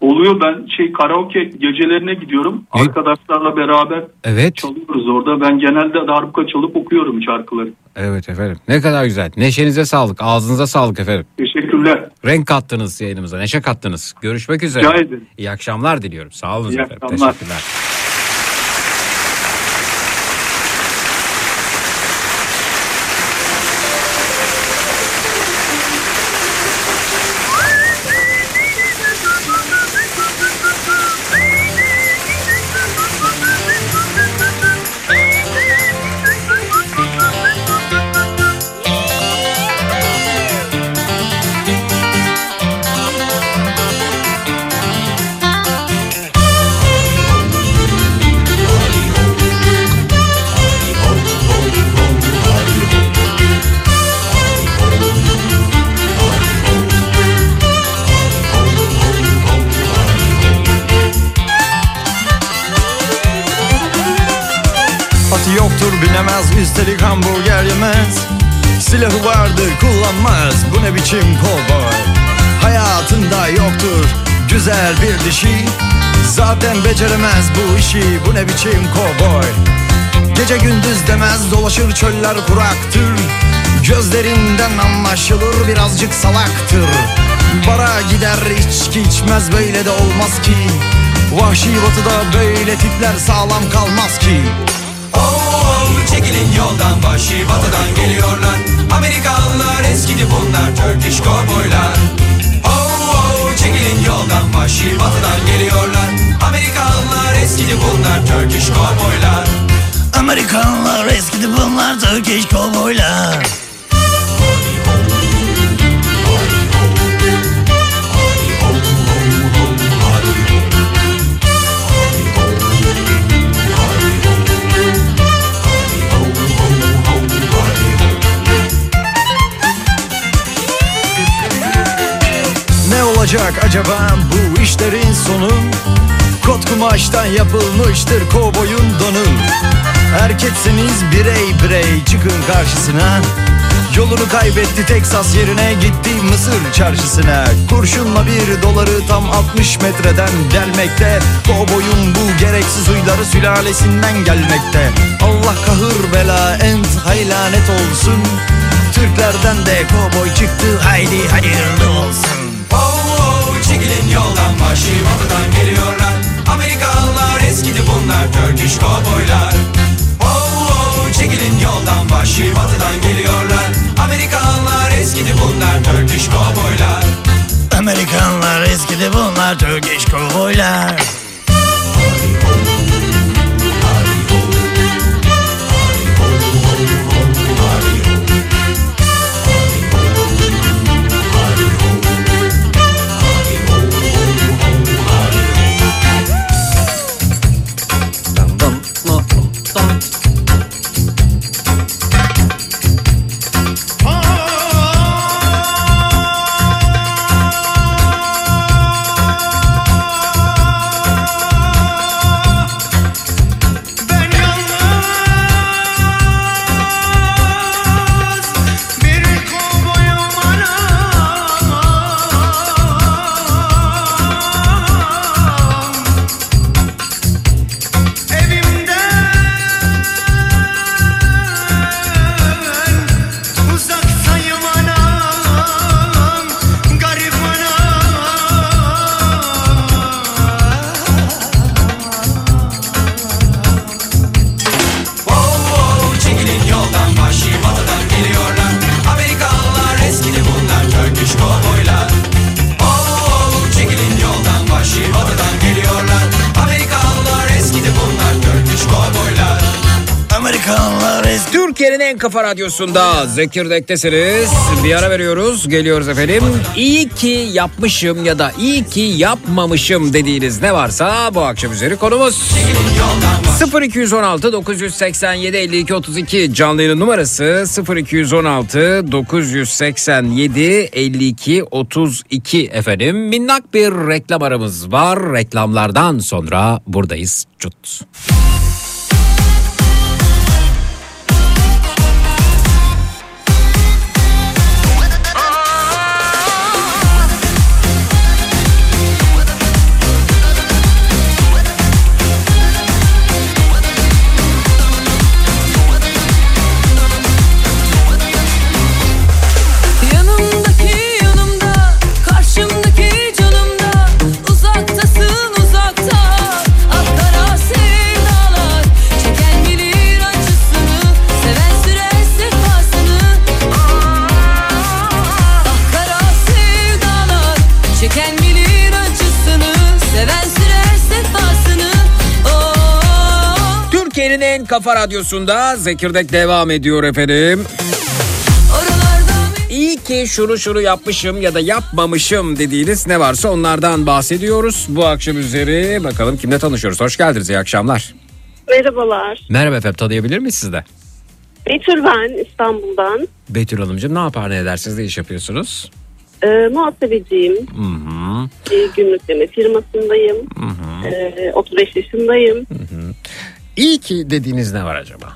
Oluyor ben şey karaoke gecelerine gidiyorum. Ne? Arkadaşlarla beraber Evet. çalıyoruz orada. Ben genelde darbuka çalıp okuyorum şarkıları. Evet efendim. Ne kadar güzel. Neşenize sağlık. Ağzınıza sağlık efendim. Teşekkürler. Renk kattınız yayınımıza. Neşe kattınız. Görüşmek üzere. Rica ederim. İyi akşamlar diliyorum. Sağ olun İyi efendim. akşamlar. Teşekkürler. Çöller kuraktır. Gözlerinden anlaşılır birazcık salaktır. Bara gider içki içmez böyle de olmaz ki. Vahşi batıda böyle tipler sağlam kalmaz ki. Çekilin yoldan vahşi batıdan geliyorlar. Amerikalılar eskidi bunlar Turkish kovboylar Oh, oh, çekilin yoldan vahşi batıdan geliyorlar. Amerikalılar eskidi bunlar Turkish kovboylar Amerikanlar eskidi bunlar Turkish kovboylar Ne olacak acaba bu işlerin sonu? Kot kumaştan yapılmıştır kovboyun donu Erkekseniz birey birey çıkın karşısına. Yolunu kaybetti Teksas yerine gitti Mısır çarşısına. Kurşunla bir doları tam 60 metreden gelmekte. Kovboyun bu gereksiz huyları sülalesinden gelmekte. Allah kahır bela ent haylanet olsun. Türklerden de kovboy çıktı haydi hayırlı olsun. Oh, oh, çekilin yoldan vahşi batıdan geliyorlar Amerikalılar eskidi bunlar Turkish kovboylar Oh, oh, çekilin yoldan vahşi batıdan geliyorlar. Amerikalılar eskidi bunlar Turkish kovboylar Amerikanlar eskidi bunlar Turkish kovboylar kafa radyosunda Zekirdek'tesiniz. Bir ara veriyoruz. Geliyoruz efendim. İyi ki yapmışım ya da iyi ki yapmamışım dediğiniz ne varsa bu akşam üzeri konumuz. 0216 987 52 32 canlı yayın numarası 0216 987 52 32 efendim. Minnak bir reklam aramız var. Reklamlardan sonra buradayız. Cut. Kafa radyosunda Zekirdek devam ediyor efendim. İyi ki şunu şunu yapmışım ya da yapmamışım dediğiniz ne varsa onlardan bahsediyoruz. Bu akşam üzeri bakalım kimle tanışıyoruz. Hoş geldiniz iyi akşamlar. Merhabalar. Merhaba efendim tanıyabilir miyiz siz de? Betül ben İstanbul'dan. Betül Hanımcığım ne yapar ne edersiniz ne iş yapıyorsunuz? Ee, muhasebeciyim. Hı hı. Bir gümrükleme firmasındayım. Ee, 35 yaşındayım. İyi ki dediğiniz ne var acaba?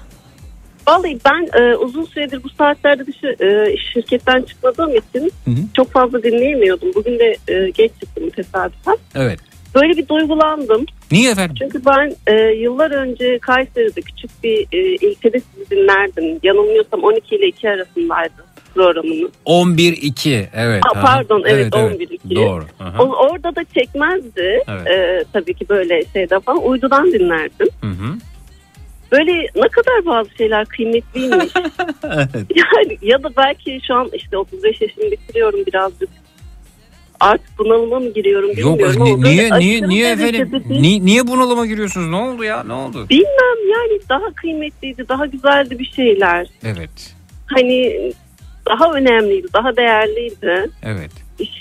Vallahi ben e, uzun süredir bu saatlerde dışı e, şirketten çıkmadığım için çok fazla dinleyemiyordum. Bugün de e, geç çıktım tesadüfen. Evet. Böyle bir duygulandım. Niye efendim? Çünkü ben e, yıllar önce Kayseri'de küçük bir e, ilçede sizi dinlerdim. Yanılmıyorsam 12 ile 2 arasındaydı programınız. 11-2 evet. Aa, aha. pardon evet, 11-2. Doğru. aha. O, orada da çekmezdi. Evet. E, tabii ki böyle şeyde falan uydudan dinlerdim. Hı hı. Böyle ne kadar bazı şeyler kıymetliymiş. [LAUGHS] Evet. yani ya da belki şu an işte 35 yaşını bitiriyorum birazcık. Artık bunalıma mı giriyorum Yok bilmiyorum ni- ama niye niye niye efendim? bir- Ni- niye bunalıma giriyorsunuz? Ne oldu ya? Ne oldu? Bilmem yani daha kıymetliydi, daha güzeldi bir şeyler. Evet. Hani daha önemliydi, daha değerliydi. Evet.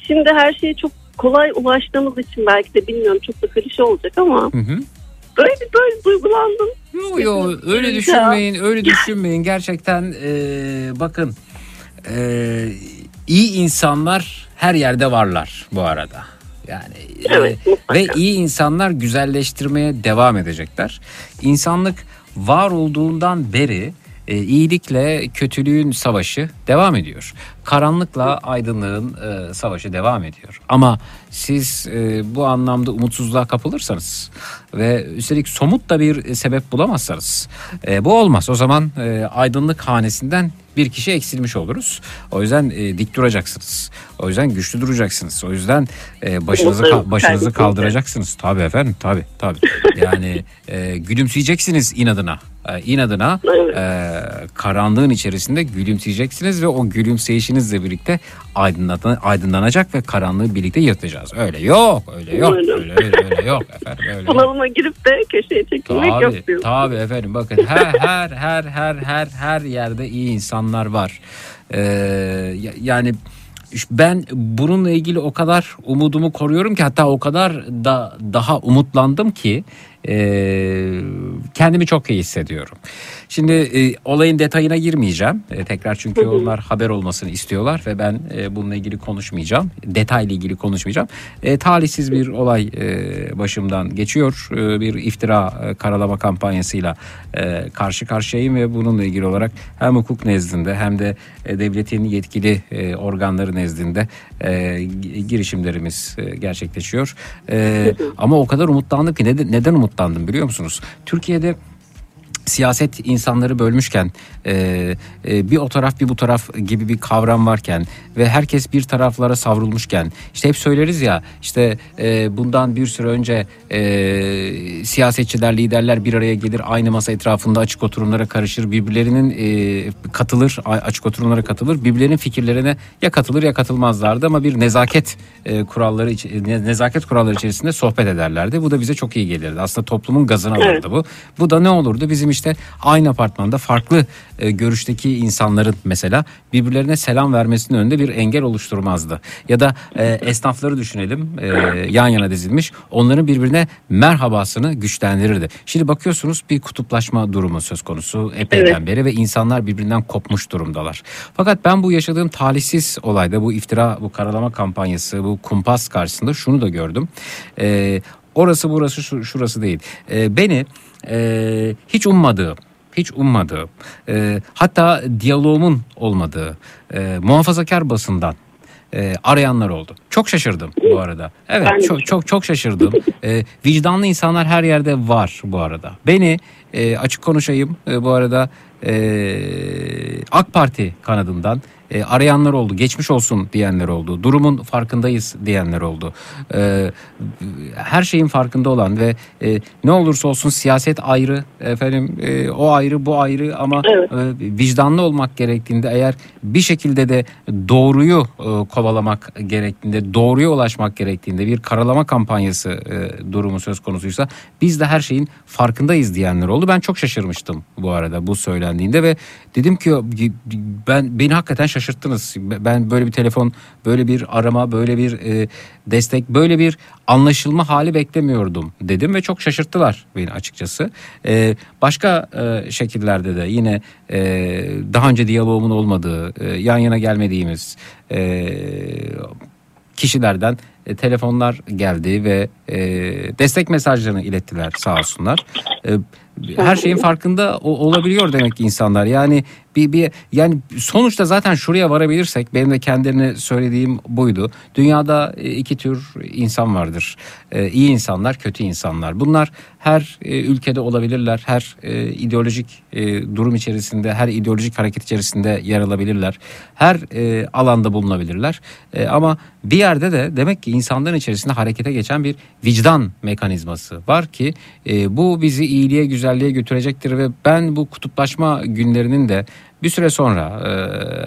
Şimdi her şeye çok kolay ulaştığımız için belki de bilmiyorum çok da klişe olacak ama Hı hı. böyle böyle duygulandım. Yok yok öyle düşünmeyin öyle düşünmeyin gerçekten e, bakın e, iyi insanlar her yerde varlar bu arada yani e, ve iyi insanlar güzelleştirmeye devam edecekler insanlık var olduğundan beri e, iyilikle kötülüğün savaşı devam ediyor. Karanlıkla aydınlığın e, savaşı devam ediyor. Ama siz e, bu anlamda umutsuzluğa kapılırsanız ve üstelik somut da bir sebep bulamazsanız e, bu olmaz. O zaman e, aydınlık hanesinden bir kişi eksilmiş oluruz. O yüzden e, dik duracaksınız. O yüzden güçlü duracaksınız. O yüzden e, başınızı ka- başınızı kaldıracaksınız. Tabii efendim, tabii tabii. Yani e, gülümseyeceksiniz inadına. E, inadına e, karanlığın içerisinde gülümseyeceksiniz ve o gülümseyişinizle birlikte aydınlan- aydınlanacak ve karanlığı birlikte yırtacağız. Öyle yok, öyle yok, Öyle. öyle öyle, yok efendim, öyle yok. Bunalıma girip de köşeye çekilmek yok Tabii, diyorsun. tabii efendim bakın her her her her her her yerde iyi insanlar var. Ee, ya- yani ben bununla ilgili o kadar umudumu koruyorum ki hatta o kadar da daha umutlandım ki e, kendimi çok iyi hissediyorum. Şimdi e, olayın detayına girmeyeceğim. E, tekrar çünkü onlar haber olmasını istiyorlar ve ben e, bununla ilgili konuşmayacağım. Detaylı ilgili konuşmayacağım. E, talihsiz bir olay e, başımdan geçiyor. E, bir iftira e, karalama kampanyasıyla e, karşı karşıyayım ve bununla ilgili olarak hem hukuk nezdinde hem de e, devletin yetkili e, organları nezdinde e, gi- girişimlerimiz e, gerçekleşiyor. E, ama o kadar umutlandım ki neden, neden umutlandım biliyor musunuz? Türkiye'de siyaset insanları bölmüşken e, e, bir o taraf bir bu taraf gibi bir kavram varken ve herkes bir taraflara savrulmuşken işte hep söyleriz ya işte e, bundan bir süre önce e, siyasetçiler liderler bir araya gelir aynı masa etrafında açık oturumlara karışır birbirlerinin e, katılır açık oturumlara katılır birbirlerinin fikirlerine ya katılır ya katılmazlardı ama bir nezaket e, kuralları nezaket kuralları içerisinde sohbet ederlerdi. Bu da bize çok iyi gelirdi. Aslında toplumun gazını alırdı Evet. bu. Bu da ne olurdu? Bizim işte aynı apartmanda farklı e, görüşteki insanların mesela birbirlerine selam vermesinin önünde bir engel oluşturmazdı. Ya da e, esnafları düşünelim e, yan yana dizilmiş onların birbirine merhabasını güçlendirirdi. Şimdi bakıyorsunuz bir kutuplaşma durumu söz konusu epeyden Evet. beri ve insanlar birbirinden kopmuş durumdalar. Fakat ben bu yaşadığım talihsiz olayda bu iftira bu karalama kampanyası bu kumpas karşısında şunu da gördüm. E, orası burası şu- şurası değil. E, beni e, hiç ummadığım hiç ummadığım e, hatta diyaloğumun olmadığı e, muhafazakar basından e, arayanlar oldu. Çok şaşırdım bu arada. Evet Ben çok çok çok şaşırdım. E, vicdanlı insanlar her yerde var bu arada. Beni e, açık konuşayım e, bu arada e, AK Parti kanadından E, arayanlar oldu, geçmiş olsun diyenler oldu, durumun farkındayız diyenler oldu. E, her şeyin farkında olan ve e, ne olursa olsun siyaset ayrı, efendim e, o ayrı bu ayrı ama e, vicdanlı olmak gerektiğinde eğer bir şekilde de doğruyu e, kovalamak gerektiğinde, doğruya ulaşmak gerektiğinde bir karalama kampanyası e, durumu söz konusuysa biz de her şeyin farkındayız diyenler oldu. Ben çok şaşırmıştım bu arada bu söylendiğinde ve dedim ki ben beni hakikaten şaşırttınız. Ben böyle bir telefon, böyle bir arama, böyle bir e, destek, böyle bir anlaşılma hali beklemiyordum dedim ve çok şaşırttılar beni açıkçası. E, başka e, şekillerde de yine e, daha önce diyaloğumun olmadığı, e, yan yana gelmediğimiz e, kişilerden e, telefonlar geldi ve e, destek mesajlarını ilettiler sağ olsunlar. E, her şeyin farkında olabiliyor demek ki insanlar. Yani bir, bir yani sonuçta zaten şuraya varabilirsek benim de kendilerine söylediğim buydu. Dünyada e, iki tür insan vardır. E, iyi insanlar, kötü insanlar. Bunlar her e, ülkede olabilirler. Her e, ideolojik e, durum içerisinde, her ideolojik hareket içerisinde yer alabilirler. Her e, alanda bulunabilirler. E, ama bir yerde de demek ki insanların içerisinde harekete geçen bir vicdan mekanizması var ki e, bu bizi iyiliğe, güzelliğe götürecektir ve ben bu kutuplaşma günlerinin de bir süre sonra e,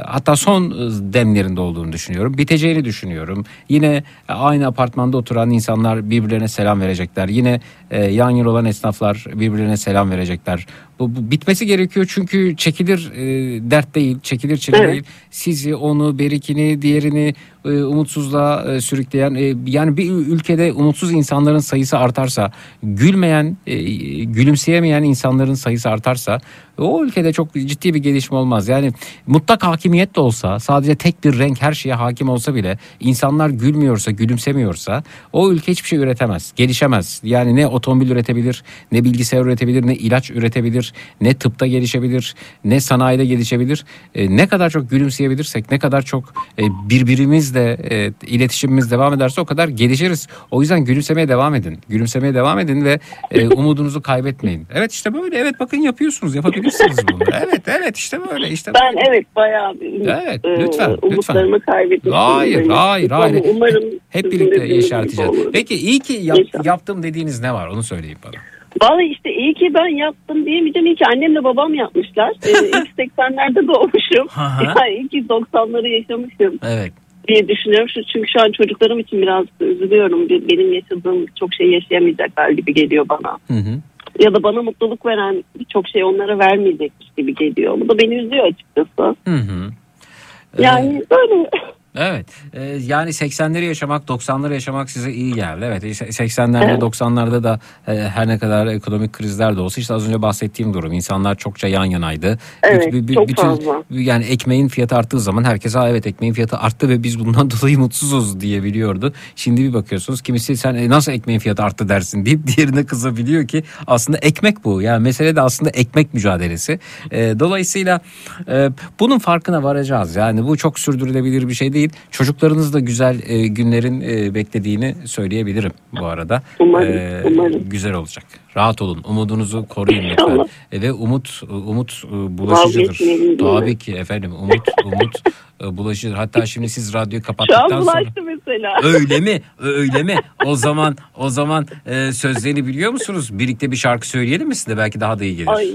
hatta son demlerinde olduğunu düşünüyorum. Biteceğini düşünüyorum. Yine aynı apartmanda oturan insanlar birbirlerine selam verecekler. Yine e, yan yana olan esnaflar birbirlerine selam verecekler. Bu, bu bitmesi gerekiyor çünkü çekilir e, dert değil, çekilir çile Evet. değil. Sizi, onu, berikini, diğerini e, umutsuzluğa e, sürükleyen e, yani bir ülkede umutsuz insanların sayısı artarsa, gülmeyen, e, gülümseyemeyen insanların sayısı artarsa o ülkede çok ciddi bir gelişme olmaz. Yani mutlak hakimiyet de olsa, sadece tek bir renk her şeye hakim olsa bile insanlar gülmüyorsa, gülümsemiyorsa o ülke hiçbir şey üretemez, gelişemez. Yani ne otomobil üretebilir, ne bilgisayar üretebilir, ne ilaç üretebilir, ne tıpta gelişebilir, ne sanayide gelişebilir. E, ne kadar çok gülümseyebilirsek, ne kadar çok e, birbirimizle e, iletişimimiz devam ederse o kadar gelişiriz. O yüzden gülümsemeye devam edin. Gülümsemeye devam edin ve e, [LAUGHS] umudunuzu kaybetmeyin. Evet işte böyle. Evet bakın yapıyorsunuz. Yapabilirsiniz bunu. [LAUGHS] Evet evet işte böyle. işte Ben evet bayağı bir Evet, e, lütfen, lütfen. umutlarımı. Hayır, durumdayım. hayır, Ama hayır. Umarım Hep birlikte gibi olur. Peki iyi ki yap- yaptım dediğiniz ne var? Onu söyleyin bana. Vallahi işte iyi ki ben yaptım diyemeyeceğim. İyi ki annemle babam yapmışlar. Ee, [LAUGHS] ilk 80'lerde doğmuşum. Yani iyi ki 90'ları yaşamışım Evet. diye düşünüyorum. Çünkü şu an çocuklarım için biraz üzülüyorum. Benim yaşadığım çok şey yaşayamayacaklar gibi geliyor bana. Hı hı. Ya da bana mutluluk veren birçok şey onlara vermeyecekmiş gibi geliyor. Bu da beni üzüyor açıkçası. Hı hı. Yani böyle Evet. Ee, yani 80'leri yaşamak, 90'ları yaşamak size iyi geldi. Evet. 80'lerde, Evet. 90'larda da e, her ne kadar ekonomik krizler de olsa işte az önce bahsettiğim durum. İnsanlar çokça yan yanaydı. Evet, Büt- bü- çok bütün, fazla. Yani ekmeğin fiyatı arttığı zaman herkes ha evet ekmeğin fiyatı arttı ve biz bundan [LAUGHS] dolayı mutsuzuz diyebiliyordu. Şimdi bir bakıyorsunuz kimisi sen e, nasıl ekmeğin fiyatı arttı dersin deyip diğerine kızabiliyor ki aslında ekmek bu. Yani mesele de aslında ekmek mücadelesi. E, dolayısıyla e, bunun farkına varacağız. Yani bu çok sürdürülebilir bir şey değil. Çocuklarınız da güzel e, günlerin e, beklediğini söyleyebilirim bu arada. Umarım, E, umarım. Güzel olacak. Rahat olun. Umudunuzu koruyun lütfen. E, ve umut umut e, bulaşıcıdır. Değil? Tabii ki efendim. Umut umut e, bulaşıcıdır. Hatta şimdi siz radyoyu kapattıktan sonra mesela. Öyle mi? Öyle mi? O zaman o zaman e, sözlerini biliyor musunuz? Birlikte bir şarkı söyleyelim mi size? Belki daha da iyi gelir. Ay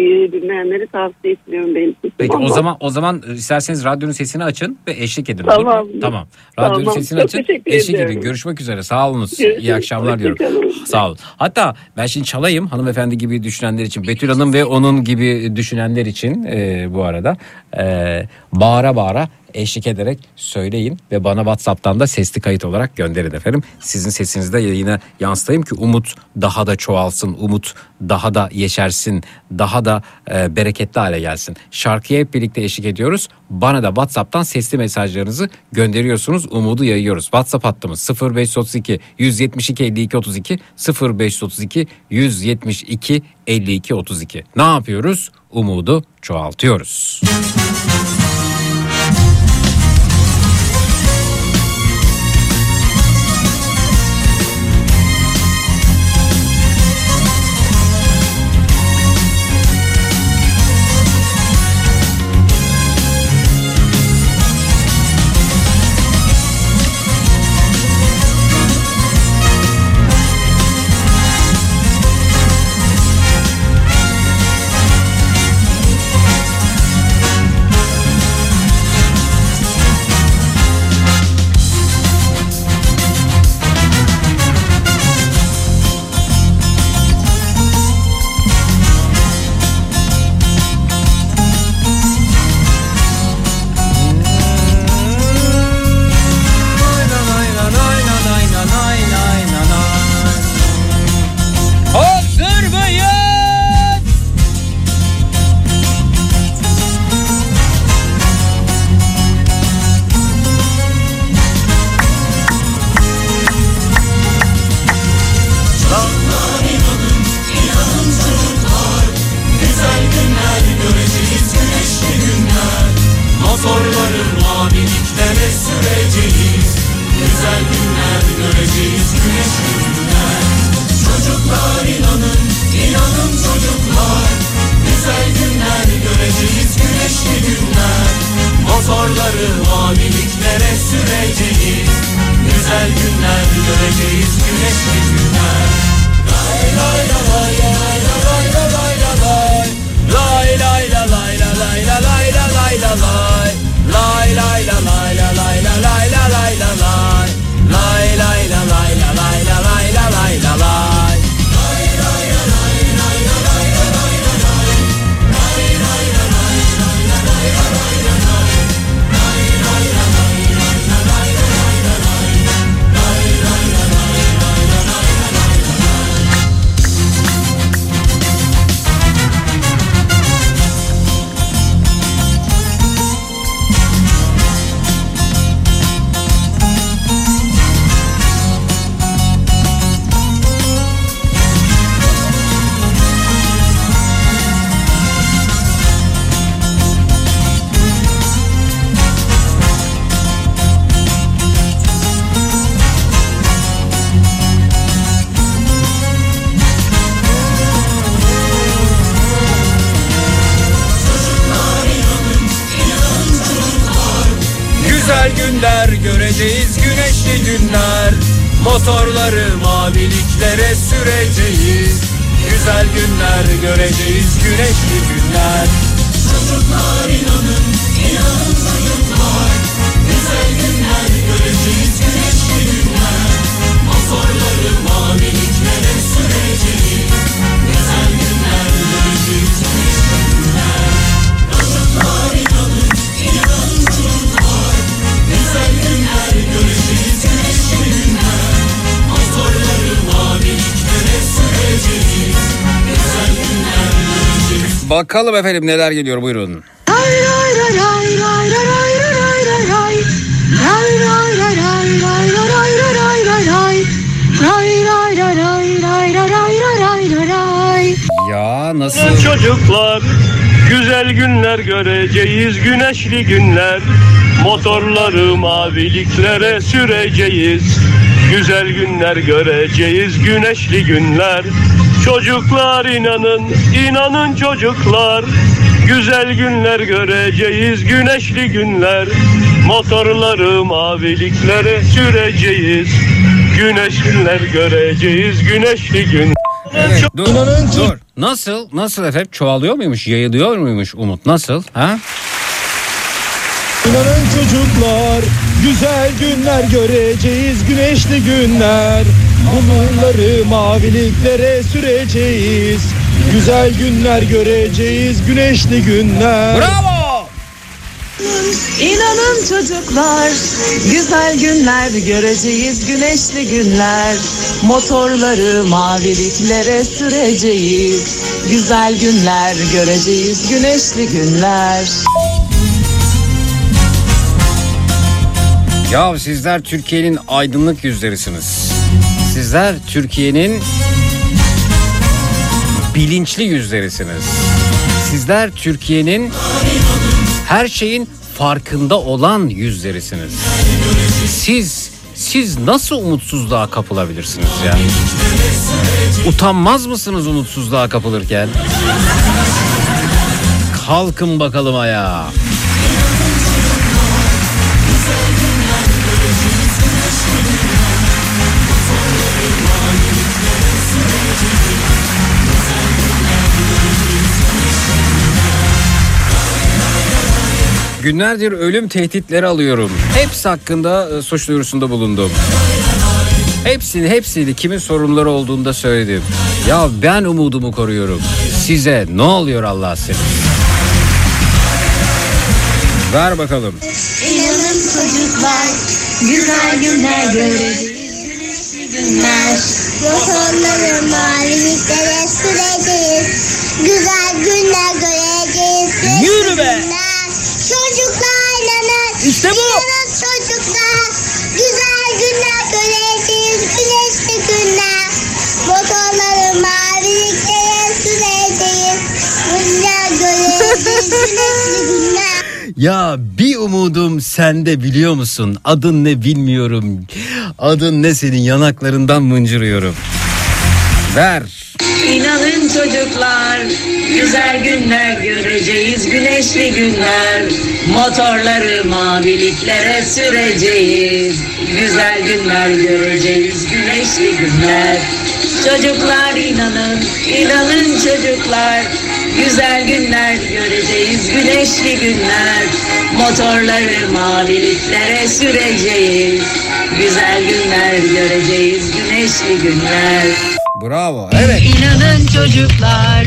e, tavsiye etmiyorum benim Peki o ama. zaman o zaman e, isterseniz radyonun sesini açın ve eşlik edin. Tamam. Tamam. Radyonun Tamam. sesini Çok açın. Eşlik ediyorum. edin. Görüşmek üzere. Sağ olunuz. Görüşürüz. İyi akşamlar diyorum. Sağ olun. Hatta ben şimdi çalayım hanımefendi gibi düşünenler için. Betül Hanım ve onun gibi düşünenler için e, bu arada e, bağıra bağıra eşlik ederek söyleyin ve bana WhatsApp'tan da sesli kayıt olarak gönderin efendim. Sizin sesinizi de yayına yansıtayım ki umut daha da çoğalsın, umut daha da yeşersin, daha da e, bereketli hale gelsin. Şarkıya hep birlikte eşlik ediyoruz. Bana da WhatsApp'tan sesli mesajlarınızı gönderiyorsunuz. Umudu yayıyoruz. WhatsApp hattımız 0532 172 52 32 0532 172 52 32. Ne yapıyoruz? Umudu çoğaltıyoruz. güneşli Bakalım efendim neler geliyor buyurun. Ya nasıl? Çocuklar güzel günler göreceğiz güneşli günler Motorları maviliklere süreceğiz Güzel günler göreceğiz güneşli günler Çocuklar inanın inanın çocuklar Güzel günler göreceğiz güneşli günler Motorları maviliklere süreceğiz Güneş günler göreceğiz güneşli gün Evet, dur, dur. Nasıl? Nasıl efendim? Çoğalıyor muymuş? Yayılıyor muymuş Umut? Nasıl? Ha? İnanın çocuklar güzel günler göreceğiz güneşli günler Bulutları maviliklere süreceğiz Güzel günler göreceğiz güneşli günler Bravo! İnanın çocuklar, güzel günler göreceğiz, güneşli günler. Motorları maviliklere süreceğiz. Güzel günler göreceğiz, güneşli günler. Ya sizler Türkiye'nin aydınlık yüzlerisiniz. Sizler Türkiye'nin bilinçli yüzlerisiniz. Sizler Türkiye'nin her şeyin farkında olan yüzlerisiniz. Siz siz nasıl umutsuzluğa kapılabilirsiniz ya? Utanmaz mısınız umutsuzluğa kapılırken? Kalkın bakalım ayağa. Günlerdir ölüm tehditleri alıyorum. Hepsi hakkında e, suç duyurusunda bulundum. Hepsini hepsini kimin sorunları olduğunda söyledim. Ya ben umudumu koruyorum. Size ne oluyor Allah seni? Ver bakalım. İnanın çocuklar, güzel günler göreceğiz. Güneşli günler, motorları maviliklere süreceğiz. Güzel günler göreceğiz. Yürü be! Günler. Çocuklar. İşte bu. Çocuklar, güzel günler göreceğiz. Güneşli günler, motorları maviliklere süreceğiz. Güzel göreceğiz. [LAUGHS] Güneşli günler. Ya bir umudum sende biliyor musun? Adın ne bilmiyorum. Adın ne senin yanaklarından mıncırıyorum. Ver. İnanın çocuklar Güzel günler göreceğiz güneşli günler. Motorları maviliklere süreceğiz. Güzel günler göreceğiz güneşli günler. Çocuklar inanın, inanın çocuklar. Güzel günler göreceğiz güneşli günler. Motorları maviliklere süreceğiz. Güzel günler göreceğiz güneşli günler. Bravo. Evet. İnanın çocuklar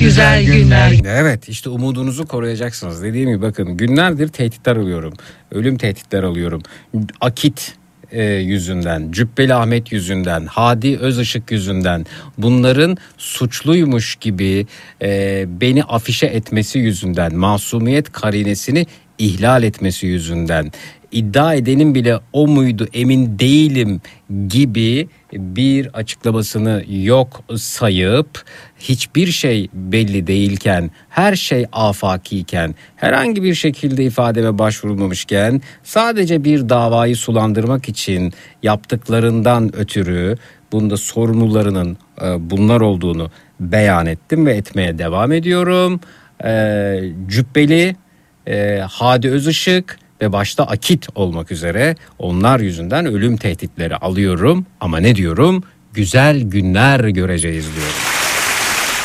Güzel günler Evet işte umudunuzu koruyacaksınız. Dediğim gibi bakın günlerdir tehditler alıyorum. Ölüm tehditler alıyorum. Akit e, yüzünden, Cübbeli Ahmet yüzünden, Hadi Özışık yüzünden bunların suçluymuş gibi e, beni afişe etmesi yüzünden, masumiyet karinesini ihlal etmesi yüzünden iddia edenin bile o muydu emin değilim gibi bir açıklamasını yok sayıp hiçbir şey belli değilken her şey afakiyken herhangi bir şekilde ifademe başvurulmamışken sadece bir davayı sulandırmak için yaptıklarından ötürü bunda sorumlularının e, bunlar olduğunu beyan ettim ve etmeye devam ediyorum. E, Cübbeli, e, Hadi Özışık ve başta Akit olmak üzere onlar yüzünden ölüm tehditleri alıyorum ama ne diyorum? Güzel günler göreceğiz diyorum.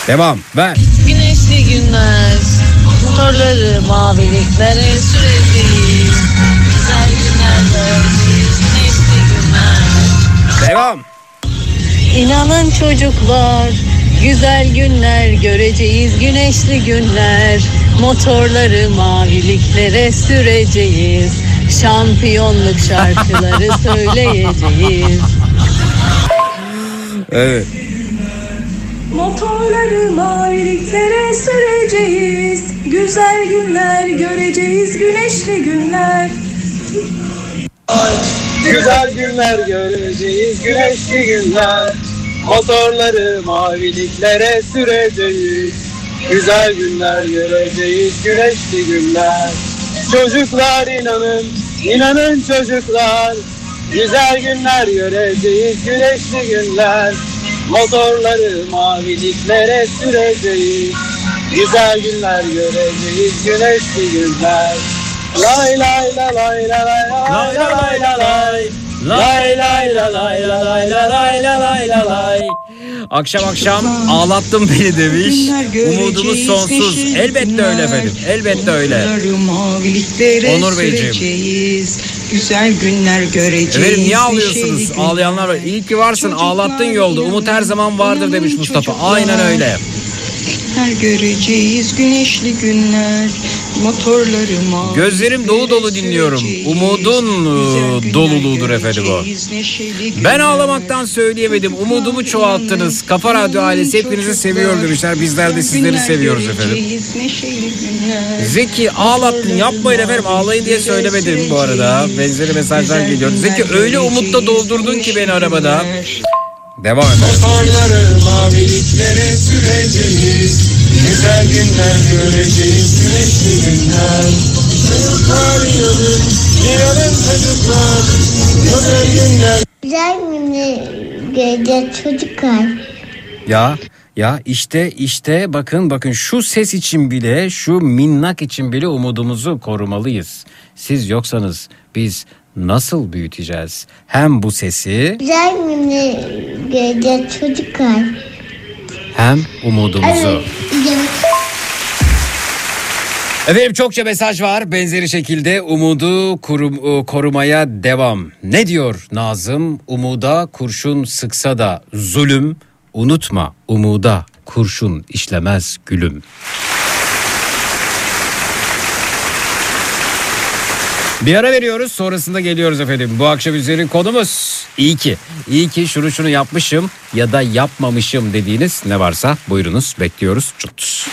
Devam ver. Güneşli günler Motorları maviliklere süreceğiz Güzel günler göreceğiz Güneşli günler Devam. İnanın çocuklar Güzel günler göreceğiz güneşli günler. Motorları maviliklere süreceğiz. Şampiyonluk şarkıları [LAUGHS] söyleyeceğiz. Evet. Motorları maviliklere süreceğiz. Güzel günler göreceğiz güneşli günler. Güzel günler göreceğiz, güneşli günler. Motorları maviliklere süreceğiz. Güzel günler göreceğiz, güneşli günler. Çocuklar inanın, inanın çocuklar. Güzel günler göreceğiz, güneşli günler. Motorları maviliklere süreceğiz. Güzel günler göreceğiz, güneşli günler. Lay lay la lay la lay lay la lay la lay. Lay lay la lay la lay la lay la lay la lay. Akşam akşam ağlattın beni demiş. Umudumuz sonsuz. Elbette öyle efendim. Elbette öyle. Onur Beyciğim. Güzel günler göreceğiz. Efendim niye ağlıyorsunuz? Ağlayanlar var. İyi ki varsın ağlattın yolda. Umut her zaman vardır demiş Mustafa. Aynen öyle. Her göreceğiz güneşli günler. Gözlerim dolu dolu dinliyorum. Umudun e, doluluğudur efendim o. Ben ağlamaktan söyleyemedim. Umudumu çoğalttınız. Kafa Radyo ailesi hepinizi seviyor demişler. Bizler de sizleri seviyoruz efendim. Zeki ağlattın yapmayın efendim ağlayın diye söylemedim bu arada. Benzeri mesajlar geliyor. Zeki öyle umutta doldurdun ki beni arabada. Devam edelim. Motorları maviliklere süreceğiz. Güzel günler göreceğiz, güneşli günler. Çocuklar inanın, inanın çocuklar. Güzel günler. Güzel günler çocuklar. Ya ya işte işte bakın bakın şu ses için bile şu minnak için bile umudumuzu korumalıyız. Siz yoksanız biz nasıl büyüteceğiz? Hem bu sesi Güzel günler çocuklar. Hem umudumuzu. Evet. Efendim çokça mesaj var. Benzeri şekilde umudu kurum- e, korumaya devam. Ne diyor Nazım? Umuda kurşun sıksa da zulüm. Unutma umuda kurşun işlemez gülüm. Bir ara veriyoruz sonrasında geliyoruz efendim. Bu akşam üzeri konumuz iyi ki. İyi ki şunu şunu yapmışım ya da yapmamışım dediğiniz ne varsa buyurunuz bekliyoruz. Çut.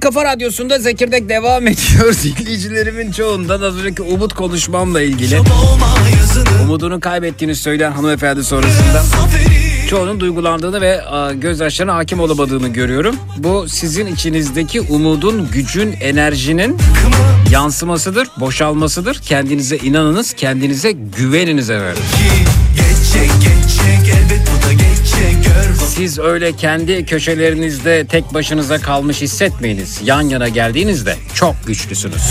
En kafa radyosunda Zekirdek devam ediyor. [LAUGHS] Dinleyicilerimin çoğundan az önceki Umut konuşmamla ilgili. Umudunu kaybettiğini söyleyen hanımefendi sonrasında çoğunun duygulandığını ve gözyaşlarına hakim olamadığını görüyorum. Bu sizin içinizdeki umudun, gücün, enerjinin yansımasıdır, boşalmasıdır. Kendinize inanınız, kendinize güveniniz efendim. Siz öyle kendi köşelerinizde tek başınıza kalmış hissetmeyiniz. Yan yana geldiğinizde çok güçlüsünüz.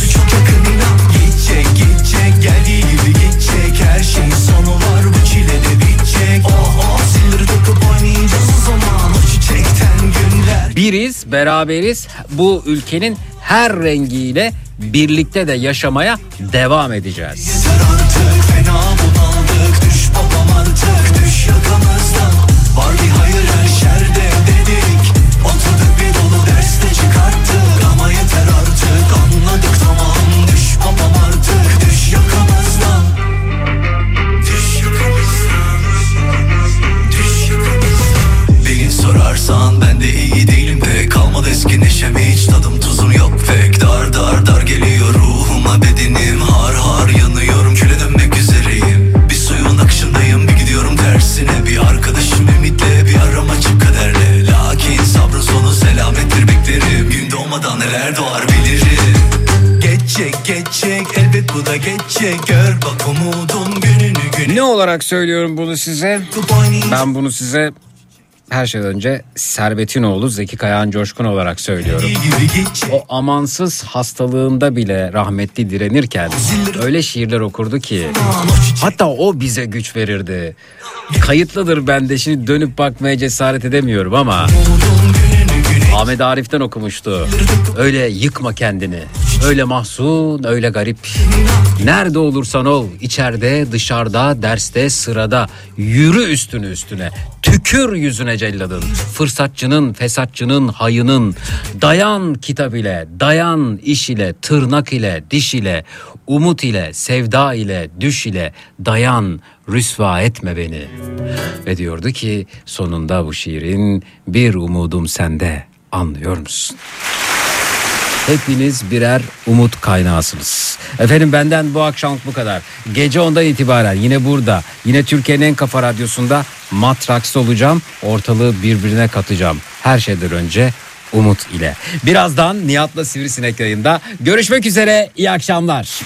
Gidecek gidecek geldiği gibi gidecek Her şeyin sonu var bu çile de bitecek Oh oh zilleri takıp oynayacağız o zaman O çiçekten günler Biriz, beraberiz. Bu ülkenin her rengiyle birlikte de yaşamaya devam edeceğiz. Artık fena bunaldık Düş babam artık düş yakamızdan eski neşem hiç tadım tuzum yok. Pek Dar dar dar geliyor ruhuma bedenim Har har yanıyorum küle dönmek üzereyim. Bir suyun akışındayım bir gidiyorum tersine. Bir arkadaşım ümitle bir aram açık kaderle. Lakin sabrın sonu selamettir beklerim. Gün doğmadan neler doğar bilirim. Geçecek geçecek elbet bu da geçecek. Gör bak umudun gününü gün Ne olarak söylüyorum bunu size? Ben bunu size her şeyden önce Servet'in oğlu Zeki Kayağan Coşkun olarak söylüyorum. O amansız hastalığında bile rahmetli direnirken öyle şiirler okurdu ki hatta o bize güç verirdi. Kayıtlıdır bende şimdi dönüp bakmaya cesaret edemiyorum ama Ahmet Arif'ten okumuştu. Öyle yıkma kendini. Öyle mahzun, öyle garip. Nerede olursan ol, içeride, dışarıda, derste, sırada. Yürü üstüne üstüne. Tükür yüzüne celladın. Fırsatçının, fesatçının, hayının. Dayan kitap ile, dayan iş ile, tırnak ile, diş ile, umut ile, sevda ile, düş ile. Dayan, rüsva etme beni. Ve diyordu ki sonunda bu şiirin bir umudum sende anlıyor musun? Hepiniz birer umut kaynağısınız. Efendim benden bu akşamlık bu kadar. Gece ondan itibaren yine burada, yine Türkiye'nin en kafa radyosunda Matraks'ta olacağım. Ortalığı birbirine katacağım. Her şeyden önce umut ile. Birazdan Nihat'la Sivrisinek yayında. Görüşmek üzere, iyi akşamlar.